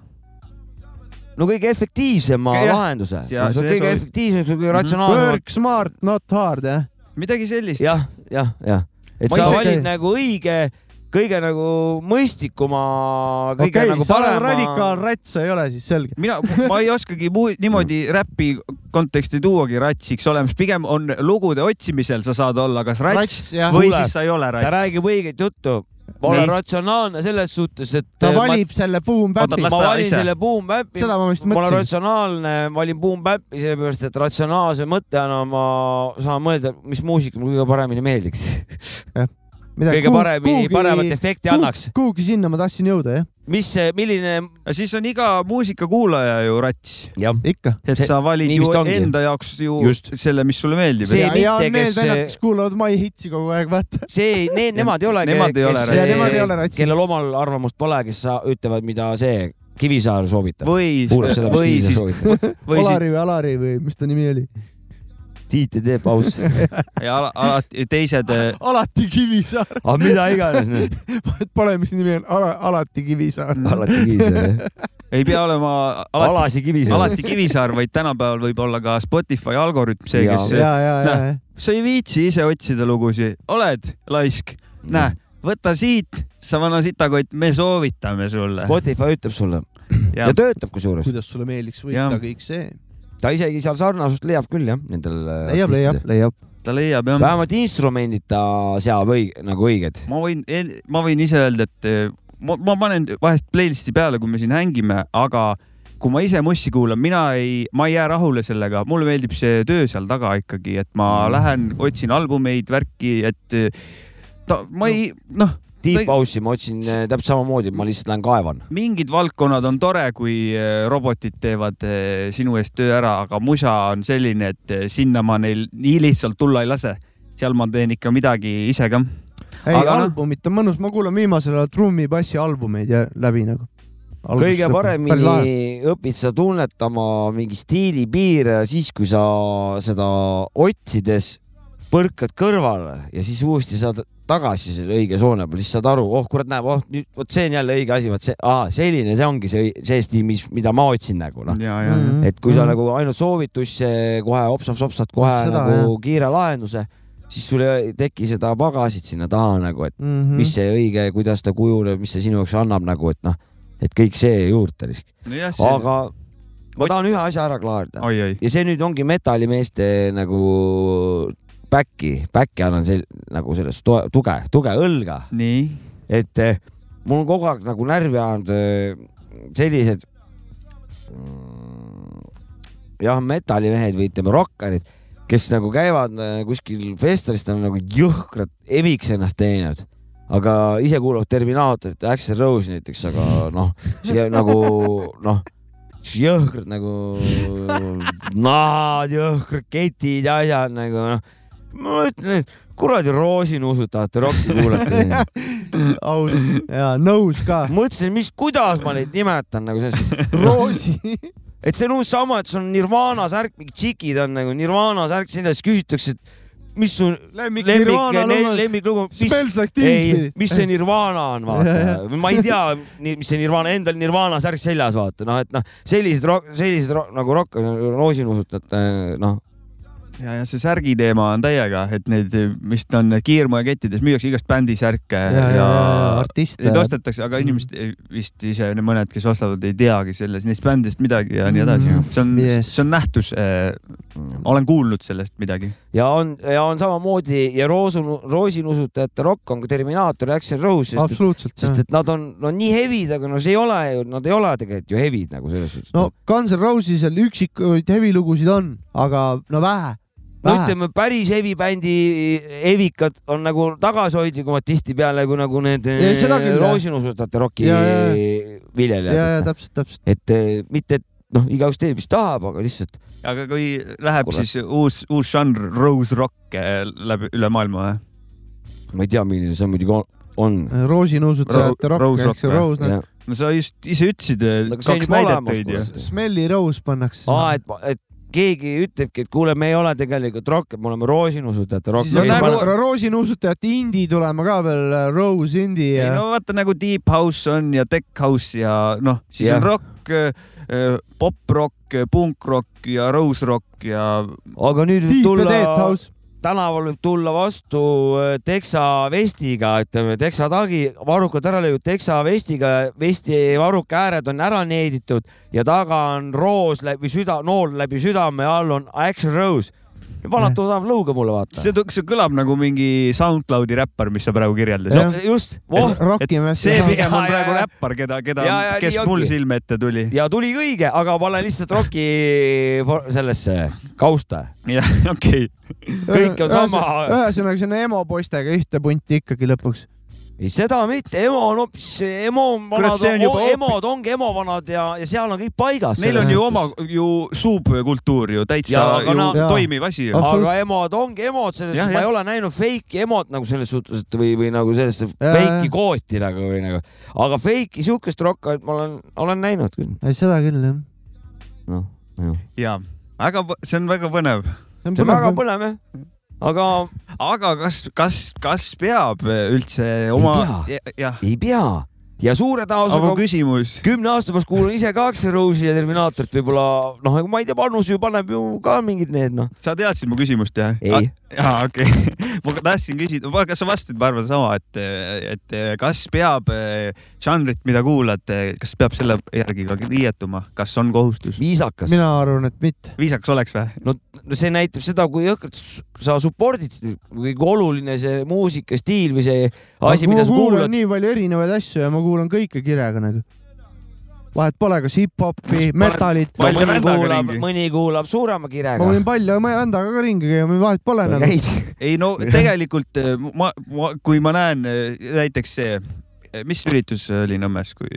No kõige efektiivsema Jah. lahenduse. Ja No, see on see kõige sobib. efektiivsem, kõige Mhm. ratsionaalsem. work smart, not hard jah. midagi sellist. jah, jah, jah, et Ma sa valid nagu õige, kõige nagu mõistlikuma, kõige nagu okay,, oled parema. radikaalrats, sa ei ole siis selge. mina, ma ei oskagi muu, niimoodi räpi konteksti tuuagi ratsiks olemas, pigem on lugude otsimisel sa saad olla kas rats, Rats, jah. või Kuule, siis sa ei ole ta rats. räägib õiget juttu. Ma olen ratsionaalne selles suhtes, et ta ma- valib selle boom Oota, bap'i las ma valin ise. selle Boom Bap'i, Seda ma vist ma olen mõtlesin. ratsionaalne, valin Boom Bap'i sellepärast, et ratsionaalse mõttena ma saan mõelda, mis muusika mulle kõige paremini meeldiks. Kõige paremini, paremat efekti annaks. kuhugi sinna ma tahtsin jõuda jah, mis see, milline, siis on iga muusikakuulaja ju rats, ikka. et See- sa valid ju enda jaoks ju Just. selle, mis sulle meeldib. See- ja, ja mitte, need kes- vennad, kes kuulavad My Hitsi kogu aeg, vaata. see, need, nemad ei ole, Nemad ei ole ratsid. Ja nemad ei ole ratsid. kellel omal arvamust pole, kes sa- ütlevad, mida see Kivisaar soovitab. või, või siis, või siis Olari või Alari või mis ta nimi oli? Tiit ei tee pausi. ja ala- alati teised, alati Kivisaar, aga mida iganes, Pole, mis nimi on, alati Kivisaar. alati Kivisaar jah. ei pea olema alati, alasi Kivisaar. alati Kivisaar, vaid tänapäeval võib olla ka Spotify algoritm see, Ja. kes ja, ja, ja Näe., sa ei viitsi ise otsida lugusid, oled laisk, näe, võta siit, sa vana sitakott, me soovitame sulle. Spotify ütleb sulle Ja. ja töötab kusjuures. kuidas sulle meeldiks võita kõik see. Ta isegi seal sarnasust leiab küll jah, nendel äh, leiab, leiab, leiab. ta leiab jah. vähemalt instrumendid ta seab õig-, nagu õiged. ma võin, ma võin ise öelda, et eh, ma, ma panen vahest playlist'i peale, kui me siin hängime, aga kui ma ise mussi kuulan, mina ei, ma ei jää rahule sellega, mulle meeldib see töö seal taga ikkagi, et ma Mm. lähen, otsin albumeid, värki, et eh, ta, ma ei, noh, Deep House'i ma otsin äh, täpselt samamoodi, ma lihtsalt lähen kaevan. mingid valdkonnad on tore, kui eh, robotid teevad eh, sinu eest töö ära, aga musa on selline, et sinna ma neil nii lihtsalt tulla ei lase. seal ma teen ikka midagi ise ka. ei, Aga noh- albumit on mõnus, ma kuulan viimasel ajal trummi-bassi albumeid ja läbi nagu. kõige paremini õpid sa tunnetama mingi stiili piire siis, kui sa seda otsides põrkad kõrvale ja siis uuesti saad tagasi selle õige soone peale, siis saad aru, oh kurat, näeb, oh nüüd vot see on jälle õige asi, vot see, selline, see ongi see, see stiil, mis, mida ma otsin nagu noh. ja, ja, ja. et kui sa nagu ainult soovitusse kohe hopsab-sopsad kohe Seda, nagu kiire lahenduse, siis sul ei teki seda pagasit sinna taha nagu, et Mhm. mis see õige, kuidas ta kujuneb, mis see sinu jaoks annab nagu, et noh, et kõik see juurde nojah, see, aga ma tahan ühe asja ära klaarida ja see nüüd ongi metallimeeste nagu back'i, back'i annan sel, nagu sellest toe- tuge, tuge õlga, nii, et eh, mul on kogu aeg nagu närvi ajanud eh, sellised mm, jah, metallimehed või ütleme rokkarid, kes nagu käivad eh, kuskil festivalist, on nagu jõhkralt eviks ennast teinud aga ise kuulavad Terminaatorit ja Axel Rose näiteks, aga noh, see nagu noh, jõhkrad nagu nahad, jõhkrad ketid ja asjad nagu noh. Ma ütlen, et kuradi roosinuusud tahate rokki kuulata. aus ja nõus ka. mõtlesin, mis, kuidas ma neid nimetan nagu selles, roosi. et see on uus sama, et sul on Nirvana särk, mingid tšikid on nagu Nirvana särk, siis küsitakse, et mis su lemmik lemmik lemmiklugu, mis ei mis see Nirvana on, vaata, ma ei tea, mis see Nirvana, endal Nirvana särk seljas, vaata, noh, et noh, sellised, sellised nagu rokk, roosinuusutajad, noh, ja, ja see särgi teema on täiega, et neid vist on kiirmoekettides müüakse igast bändi särke ja, ja, ja artiste Neid. ostetakse, aga inimesed vist ise, mõned, kes ostavad, ei teagi selles, neist bändidest midagi ja nii edasi Mhm.. see on Yes. see on nähtus. olen kuulnud sellest midagi. ja on, ja on samamoodi ja roosu, roosinuusutajate rokk on ka Terminaator ja Axel Rose, sest et absoluutselt. sest et nad on, no nii hevid, aga no see ei ole ju, nad ei ole tegelikult ju hevid nagu selles suhtes. no Guns N Roses'el üksikuid hevilugusid on, aga no vähe, no ütleme, päris hevi bändi hevikad on nagu tagasihoidlikumad tihtipeale kui nagu need roosinuusutajate roki Ja, ja, eh, ja, täpselt, täpselt. et eh, mitte, et noh, igaüks teeb, mis tahab, aga lihtsalt aga kui läheb Kurat. siis uus, uus žanr, rose rock eh, läbi üle maailma või? ma ei tea, milline see muidugi on, on.. roosinuusutajate Ro- rokk Rose ehk see rock, Rose, noh. no sa just ise ütlesid, on kaks näidet tõid ju. Smelly Rose pannakse. aa, et, et keegi ütlebki, et kuule, me ei ole tegelikult rock, me oleme roosinuusutajate rock. siis on nagu pane- roosinuusutajate indie tulema ka veel, Rose indie ei ja no vaata nagu deep house on ja tech house ja noh, siis Jah. on rock, pop-rock, punk-rock ja rose rock ja aga nüüd võib Deep ja tulla Dead House. Tänaval võib tulla vastu äh, teksa vestiga, ütleme teksa tagi, varrukad ära löödud teksa vestiga, vesti varruka ääred on ära needitud ja taga on roos läbi süda, nool läbi südame all on Action Rose. Vanad tuttav lõuga mulle vaata. see, see kõlab nagu mingi SoundCloudi räppar, mis sa praegu kirjeldasid no just, hästi see pigem on praegu ja. räppar, keda, keda kes mul silme ette tuli. ja tuli õige, aga pane lihtsalt roki sellesse kausta. jah, okei. kõik on sama. ühesõnaga, see on emo poistega ühte punti ikkagi lõpuks. ei, seda mitte, emo on hoopis, emo vanad on juba, emod ongi emo vanad ja, ja seal on kõik paigas. Neil on ju oma ju suubkultuur ju täitsa aga ju Jaa. toimiv asi aga emod ongi emod selles suhtes, ma ei ole näinud fake'i emot nagu selles suhtes, et või, või nagu sellist Jaa, fake'i kooti nagu või nagu, aga fake'i siukest rokkarit ma olen, olen näinud küll. seda küll jah. noh, jah. ja, väga, see on väga põnev. see on väga põnev jah, aga aga kas, kas, kas peab üldse oma, ei pea, ja suure aga tõenäosusega küsimus, kümne aasta pärast kuulan ise ka Axl Rose'i ja Terminaatorit võib-olla noh, ma ei tea, vanus ju paneb ju ka mingid need noh. sa teadsid mu küsimust jah? Ei. jaa, okei okay. ma tahtsin küsida, kas sa vastasid, ma arvan sama, et, et kas peab žanrit, mida kuulad, kas peab selle järgi ka riietuma, kas on kohustus? viisakas. mina arvan, et mitte. viisakas oleks või? no see näitab seda, kui jõhkralt sa support'id, kui oluline see muusikastiil või see asi, mida ma sa kuulad. nii palju erinevaid asju ja ma kuulan kõike kirega nagu. vahet pole, kas hip-hopi, metalit. mõni kuulab, mõni kuulab suurema ma kirega. võin palju vändaga ka ringi käia, vahet pole nagu. käid. ei no tegelikult eh, ma, ma, kui ma näen eh, näiteks see, mis üritus oli Nõmmes, kui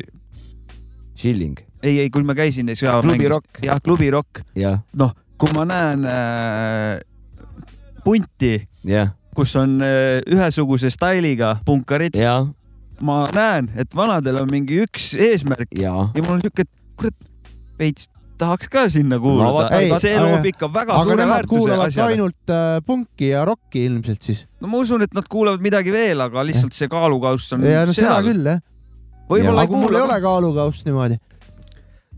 Chilling, ei, ei, kui ma käisin. Klubi Rock. jah, klubi Rock, noh, kui ma näen äh, punti, jah, kus on äh, ühesuguse stailiga punkarid, jah, ma näen, et vanadel on mingi üks eesmärk ja. ja mul on siuke, et kurat, veits tahaks ka sinna vaata, no,. ei, see loob ikka väga aga suure väärtuse asjale. ainult äh, punki ja rokki ilmselt siis. no ma usun, et nad kuulavad midagi veel, aga lihtsalt see kaalukauss on ja no seda küll jah. võib-olla ei kui mul ei kuula ole. kaalukaust niimoodi.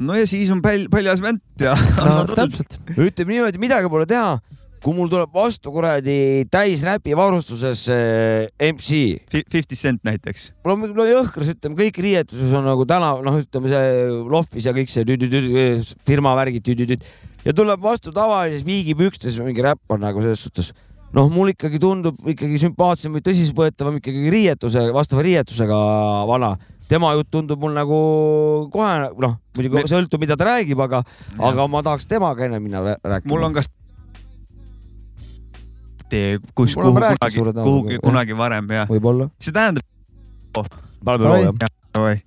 no ja siis on päl-, paljas vänt ja. no täpselt. ütleme niimoodi, midagi pole teha. Kui mul tuleb vastu kuradi täis räpi varustuses äh, MC, Fifty Cent näiteks. mul on no jõhkras, ütleme kõik riietuses on nagu täna noh, ütleme see lohvis ja kõik see tüdüdüd, firma värgid tüdüdüd ja tuleb vastu tavalises viigipükstes mingi räppar nagu selles suhtes noh, mul ikkagi tundub ikkagi sümpaatsem või tõsiseltvõetavam ikkagi riietuse, vastava riietusega vana. tema jutt tundub mul nagu kohe noh, muidugi Me- sõltub, mida ta räägib, aga, aga ma tahaks temaga enne minna rää- rääkima. mul on kas tee, kus, kuhu kunagi kuhugi jah. kunagi varem ja võib-olla. see tähendab, Palve Oi. loo jah. oi,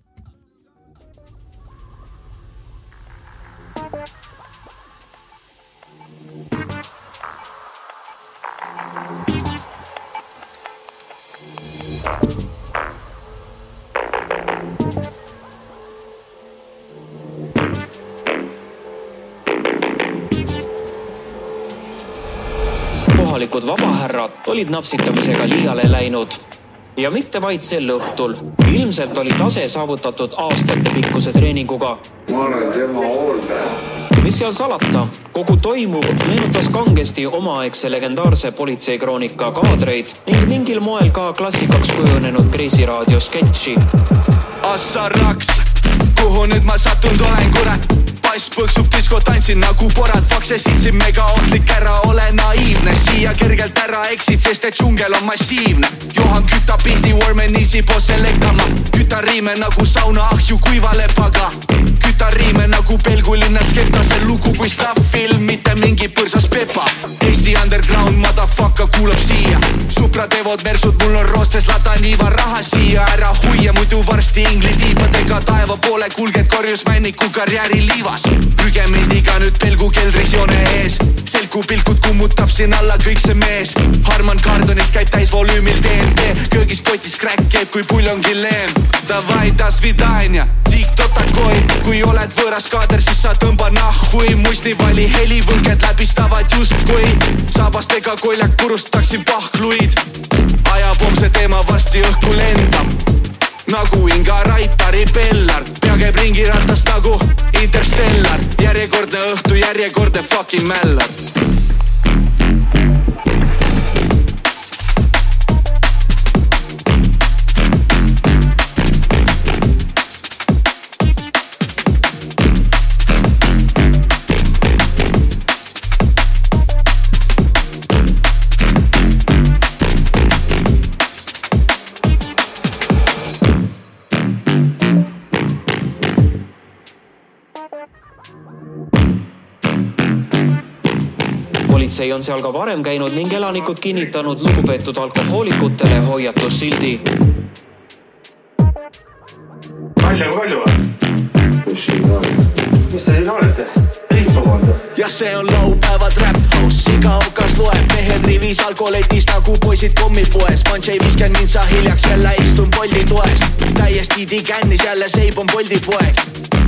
kohalikud vabahärrad olid napsitamisega liiale läinud ja mitte vaid sel õhtul. ilmselt oli tase saavutatud aastatepikkuse treeninguga. ma olen tema hooldaja. mis seal salata, kogu toimuv meenutas kangesti omaaegse legendaarse politseikroonika kaadreid ning mingil moel ka klassikaks kujunenud Kreisi raadio sketši. Assaraks, kuhu nüüd ma sattunud olen, kurat. Pass põksub disko, tantsin nagu porad, fakse sitsin megaohtlik, ära ole naiivne, siia kergelt ära eksid, sest et džungel on massiivne. Johan kütab pildi Warmanisi poos selektama, kütan riime nagu sauna ahju kuiva lepaga. Kütan riime nagu Pelgu linnas Ketase lugu kui staff-film, mitte mingi põrsas Pepa. Eesti underground motherfucker kuulab siia, Supra teevod mersud, mul on roostes lataniiva raha siia ära hoia, muidu varsti ingli tiibadega taeva poole kulged korjusmänniku karjääri liivas. prügemindiga nüüd Pelgu keldris joone ees, selgupilkud kummutab siin alla kõik see mees. Harman Kardonis käib täisvolüümil DNB, köögis potis kräkk käib kui puljongilleem. Davai, das vidanja, tiktok takoi, kui oled võõras kaader, siis sa tõmba nahhui, muistivali helivõnked läbistavad justkui saabastega koljak purustaksin pahkluid. ajapomm see teema varsti õhku lendab. Nagu Inga Raitari pellar, pea käib ringiratast nagu Interstellar, järjekordne õhtu, järjekordne fucking mällar. Politsei on seal ka varem käinud ning elanikud kinnitanud lugupeetud alkohoolikutele hoiatussildi. nalja kui palju või? Kus siin on? mis te siin olete? on? jah, see on laupäeva trap house, iga okas loeb, mehed rivis alkoletis nagu poisid kommipoes. Punch ei viskanud mind sa hiljaks, jälle istun Bolti toes. täiesti digännis, jälle seib on Bolti poeg.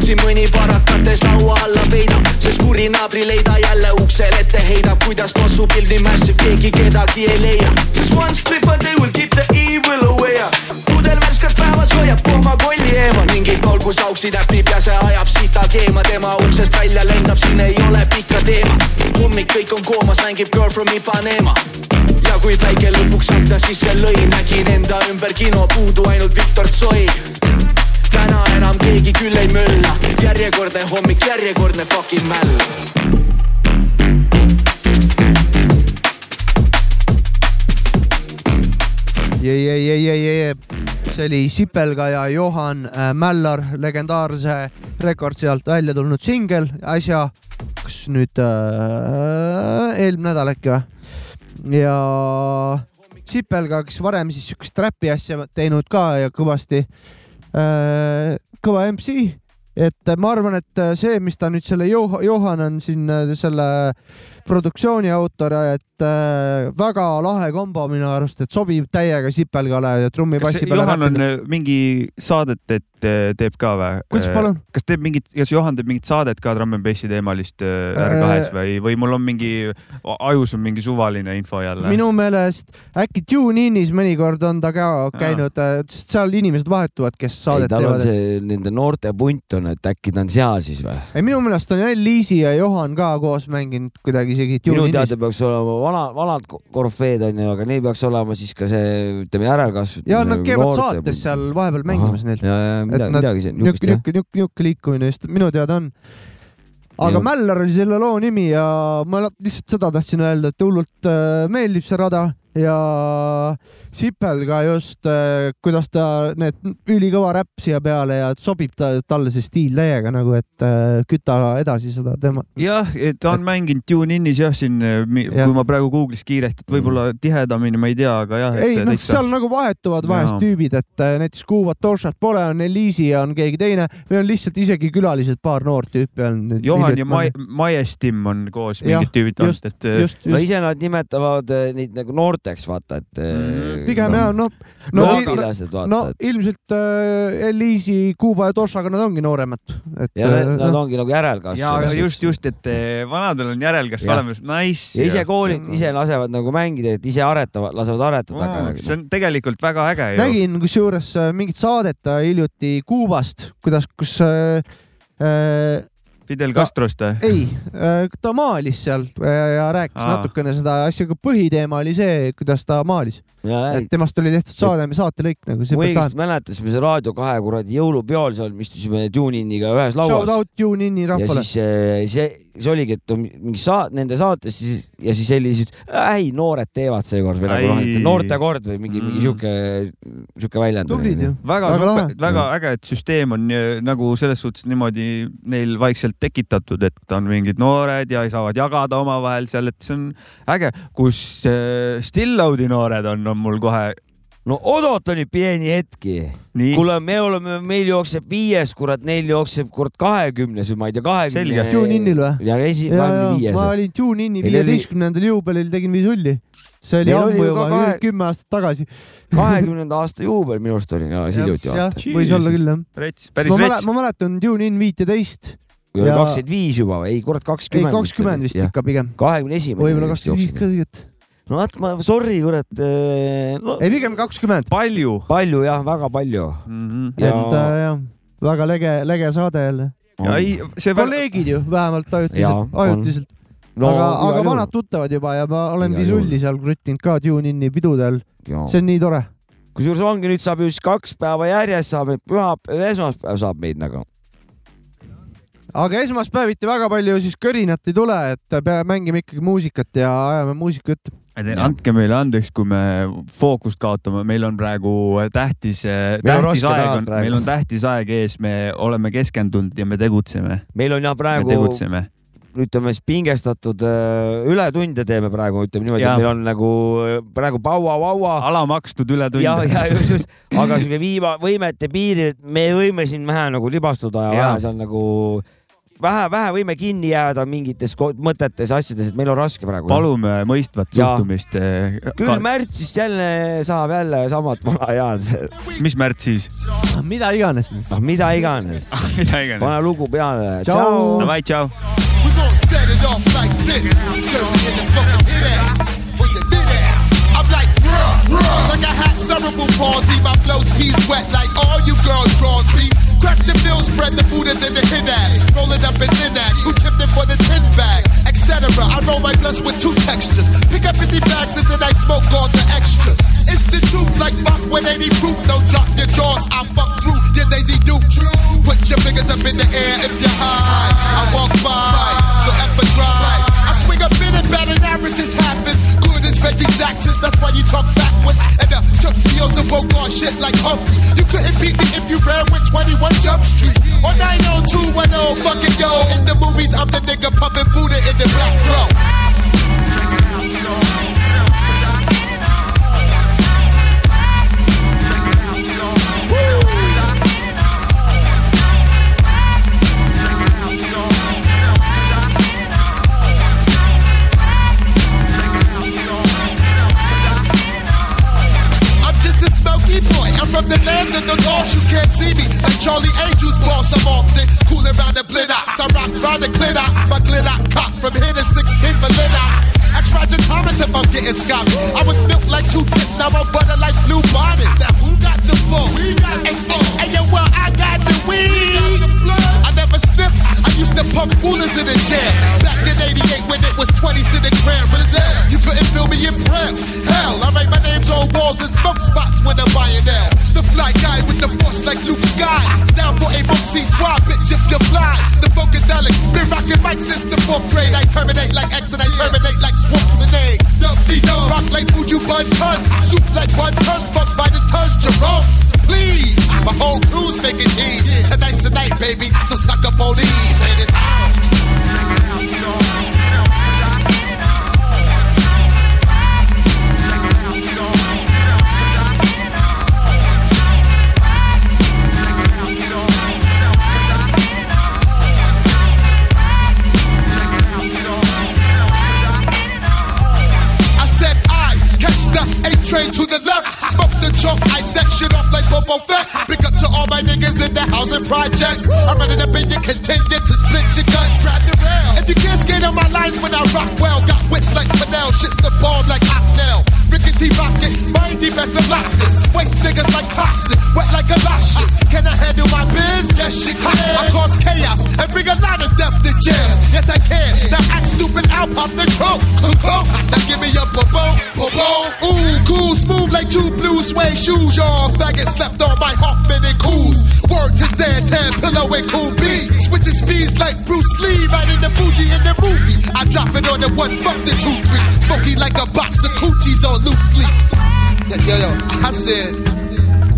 siin mõni parakates laua alla peidab, sest kuri naabrileida jälle uksel ette heidab, kuidas tossupild nii massive, keegi kedagi ei leia. Just one split but they will keep the evil away. Päevas hoiab kohma kolli kokku sauksi näpib ja see ajab sita keema tema uksest välja lendab, siin ei ole pikka teema. hommik kõik on koomas, mängib Girl from Ipanema. Ja kui päike lõpuks akna sisse lõi, nägin enda ümber kino, puudu ainult Viktor Tsoi täna enam keegi küll ei mölla, järjekordne hommik, järjekordne fucking mäll. Ei, ei, ei, ei, ei, see oli Sipelga ja Johan äh, Mällar, legendaarse Rekordsi alt välja tulnud singel äsja, kas nüüd äh, eelmine nädal äkki või? ja Sipelga, kes varem siis siukest räpi asja teinud ka ja kõvasti äh,, kõva MC et ma arvan, et see, mis ta nüüd selle Joh Johan on siin äh, selle produktsiooni autor, et äh, väga lahe kombo minu arust, et sobib täiega Sipelgale ja trummipassi peale. Johan on äh, mingi saadet, et äh, teeb ka või? kuidas palun? kas teeb mingit, kas Johan teeb mingit saadet ka Drum n Bassi teemalist R2-s või, või mul on mingi, ajus on mingi suvaline info jälle? minu meelest äkki TuneInis mõnikord on ta ka käinud, sest seal inimesed vahetuvad, kes saadet ei, tal teevad. on see nende noorte punt on, et äkki ta on seal siis või? ei, minu meelest on Liisi ja Johan ka koos mänginud kuidagi isegi minu teada peaks olema vana, vanad korüfeed onju, aga neil peaks olema siis ka see, ütleme järelkasv. ja nad käivad saates seal vahepeal mängimas neil. ja, ja midagi, niisugust jah. niisugune, niisugune liikumine just minu teada on. aga. Mällar oli selle loo nimi ja ma lihtsalt seda tahtsin öelda, et hullult äh, meeldib see rada ja Sipel ka just, äh, kuidas ta need ülikõva räpp siia peale ja sobib ta, talle see stiil täiega nagu, et äh, küta edasi seda tema. jah, ta on et... mänginud TuneInis jah, siin, kui ja. ma praegu Google'is kiiresti, et võib-olla tihedamini ma ei tea, aga jah. ei noh, seal nagu vahetuvad vahest tüübid, et äh, näiteks Kuuvat Torshat pole, on Eliisi ja on keegi teine või on lihtsalt isegi külalised, paar noort tüüpi on. Johan ja Mai-, Maiestim on koos mingid tüübid olnud, et. no ise nad nimetavad neid nagu noorteks, vaata, et mm pigem no, jah, no, no, õpilased vaata. no ilmselt äh, Eliisi, Kuuba ja Tošaga nad ongi nooremad. ja nad no. ongi nagu järelkasv. ja just, just, et vanadel on järelkasv olemas, nice. ja ise koolid ise lasevad nagu mängida, et ise aretavad, lasevad aretada oh,. see on tegelikult väga äge nägin kusjuures mingit saadet hiljuti Kuubast, kuidas, kus äh, äh, Fidel Castrost või? ei, äh, ta maalis seal ja, ja rääkis Aa. natukene seda asja, aga põhiteema oli see, kuidas ta maalis. et temast oli tehtud saade, saatelõik nagu. ma õigesti mäletan, siis me Raadio kahe kuradi jõulupeol seal istusime Tuneiniga ühes lauas. Shout out Tuneini rahvale. ja siis äh, see, see oligi, et mingi saat-, nende saates siis ja siis sellised, ei noored teevad seekord või nagu noh, et noortekord või mingi mm., mingi sihuke, sihuke väljend. tublid ju. väga, väga, väga äge, et süsteem on nagu selles suhtes niimoodi neil vaikselt tekitatud, et on mingid noored ja saavad jagada omavahel seal, et see on äge, kus äh, Still-Load'i noored on, on mul kohe no oodata nüüd pieni hetki. Kuule, me oleme, meil jookseb viies, kurat, neil jookseb kurat kahekümnes või ma ei tea, kahekümne. Tune-in'il või? ja esi-, viies. ma olin Tune-in'i viieteistkümnendal juubelil, tegin viisulli. see oli ammu juba, kahe... kümme aastat tagasi. kahekümnenda aasta juubel minu arust oli, hiljuti vaata. võis olla küll jah. rets, päris rets. ma mäletan Tune-in viiteist või oli kakskümmend viis juba või? ei, kurat, kakskümmend. ei, kakskümmend vist ikka pigem. kahekümne esimene. võib-olla kakskümmend viis ka tegelikult. No vot, ma, sorry, kurat äh, no,. ei, pigem kakskümmend. palju. palju jah, väga palju mm. -hmm. Ja... et äh, jah, väga lege, lege saade jälle. ja ei, see. kolleegid ju vähemalt ajutiselt, ajutiselt. No, aga, aga vanad tuttavad juba ja ma olen visulli seal kruttinud ka Tune-in'i pidudel. see on nii tore. kusjuures ongi, nüüd saab ju siis kaks päeva järjest saab, pühapäev, esmaspäev saab meid nagu aga esmaspäeviti väga palju siis kõrinat ei tule, et mängime ikkagi muusikat ja ajame muusikajuttu. Andke meile andeks, kui me fookust kaotame, meil on praegu tähtis, tähtis aeg on, meil on tähtis aeg ees, me oleme keskendunud ja me tegutseme. meil on jah praegu ütleme siis pingestatud äh, ületunde teeme praegu, ütleme niimoodi, et meil on nagu äh, praegu paua-vaua. alamakstud ületunde. ja, ja just, just, aga sihuke viima, võimete piiril, et me võime siin vähe nagu libastuda ja, ja. vähe seal nagu vähe, vähe võime kinni jääda mingites mõtetes, asjades, et meil on raske praegu. palume mõistvat suhtumist. Eh, küll märtsist jälle saab jälle samat vana head. mis märtsis? mida iganes. ah, mida iganes ah, mida iganes. pane lugu peale. tšau. Davai, tšau. set it off like this. Jersey in the fucking hit ass. When you did it, I'm like, ruh, ruh. Like I had cerebral palsy. My flow's piece wet like all you girls draws me. Crack the bill spread the and then the hit ass. Roll it up in ass. Who chipped in for the tin bag? Etc. I roll my blunts with two textures. Pick up 50 bags and then I smoke all the extras. It's the truth, like fuck with any proof. Don't drop your jaws, I'll fuck through your daisy dukes. Put your fingers up in the air if you're high. I walk by, so a drive. I swing a bit and bad and average is half as good Reggie Jackson's. That's why you talk backwards. And uh, the jump deals and on shit like Humphrey. You couldn't beat me if you ran with 21 Jump Street. Or 90210, fucking yo. In the movies, I'm the nigga pumping Buddha in the black row. I'm the land of the lost. You can't see me like Charlie Angel's boss. I'm often cool around the blitox. I rock round the glitter. My glitter cock from here to 16 for litox. Ask Roger Thomas if I'm getting scotch. I was built like two tits. Now I'm butter like blue bonnet. Now who got the full? We got the full. And yo, well, I got the weed. I never sniffed. I used to pump coolers in the jam. Back in 88 when it was 20 cent a gram. Brazil, you couldn't feel me in prep. Hell, I write my names on walls and smoke spots when I'm buying now. The fly guy with the force like Luke Sky. Down for a Moxie Twa, bitch, if you fly. The Funkadelic, been rocking mics since the fourth grade. I terminate like X and I terminate like swoops Schwarzenegger. Dumpty dum, rock like Fuji Bun Ton. Soup like one ton, fuck by the tons, Jerome's. The trunk. Now give me your bobo, bobo. Ooh, cool, smooth like two blue suede shoes. Y'all faggot slept on my Hoffman and Coos. Word to Dan Tan, pillow and cool B. Switching speeds like Bruce Lee, riding the Fuji in the movie. I drop it on the one, fuck the two, three. Funky like a box of coochies on loose sleep. Yo, yo, yo, I said,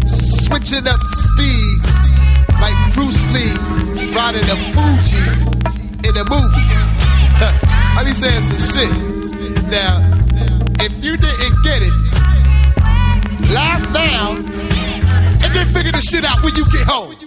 switching up speeds like Bruce Lee, riding the Fuji in the movie. I said some shit. Now, if you didn't get it, laugh now and then figure the shit out when you get home.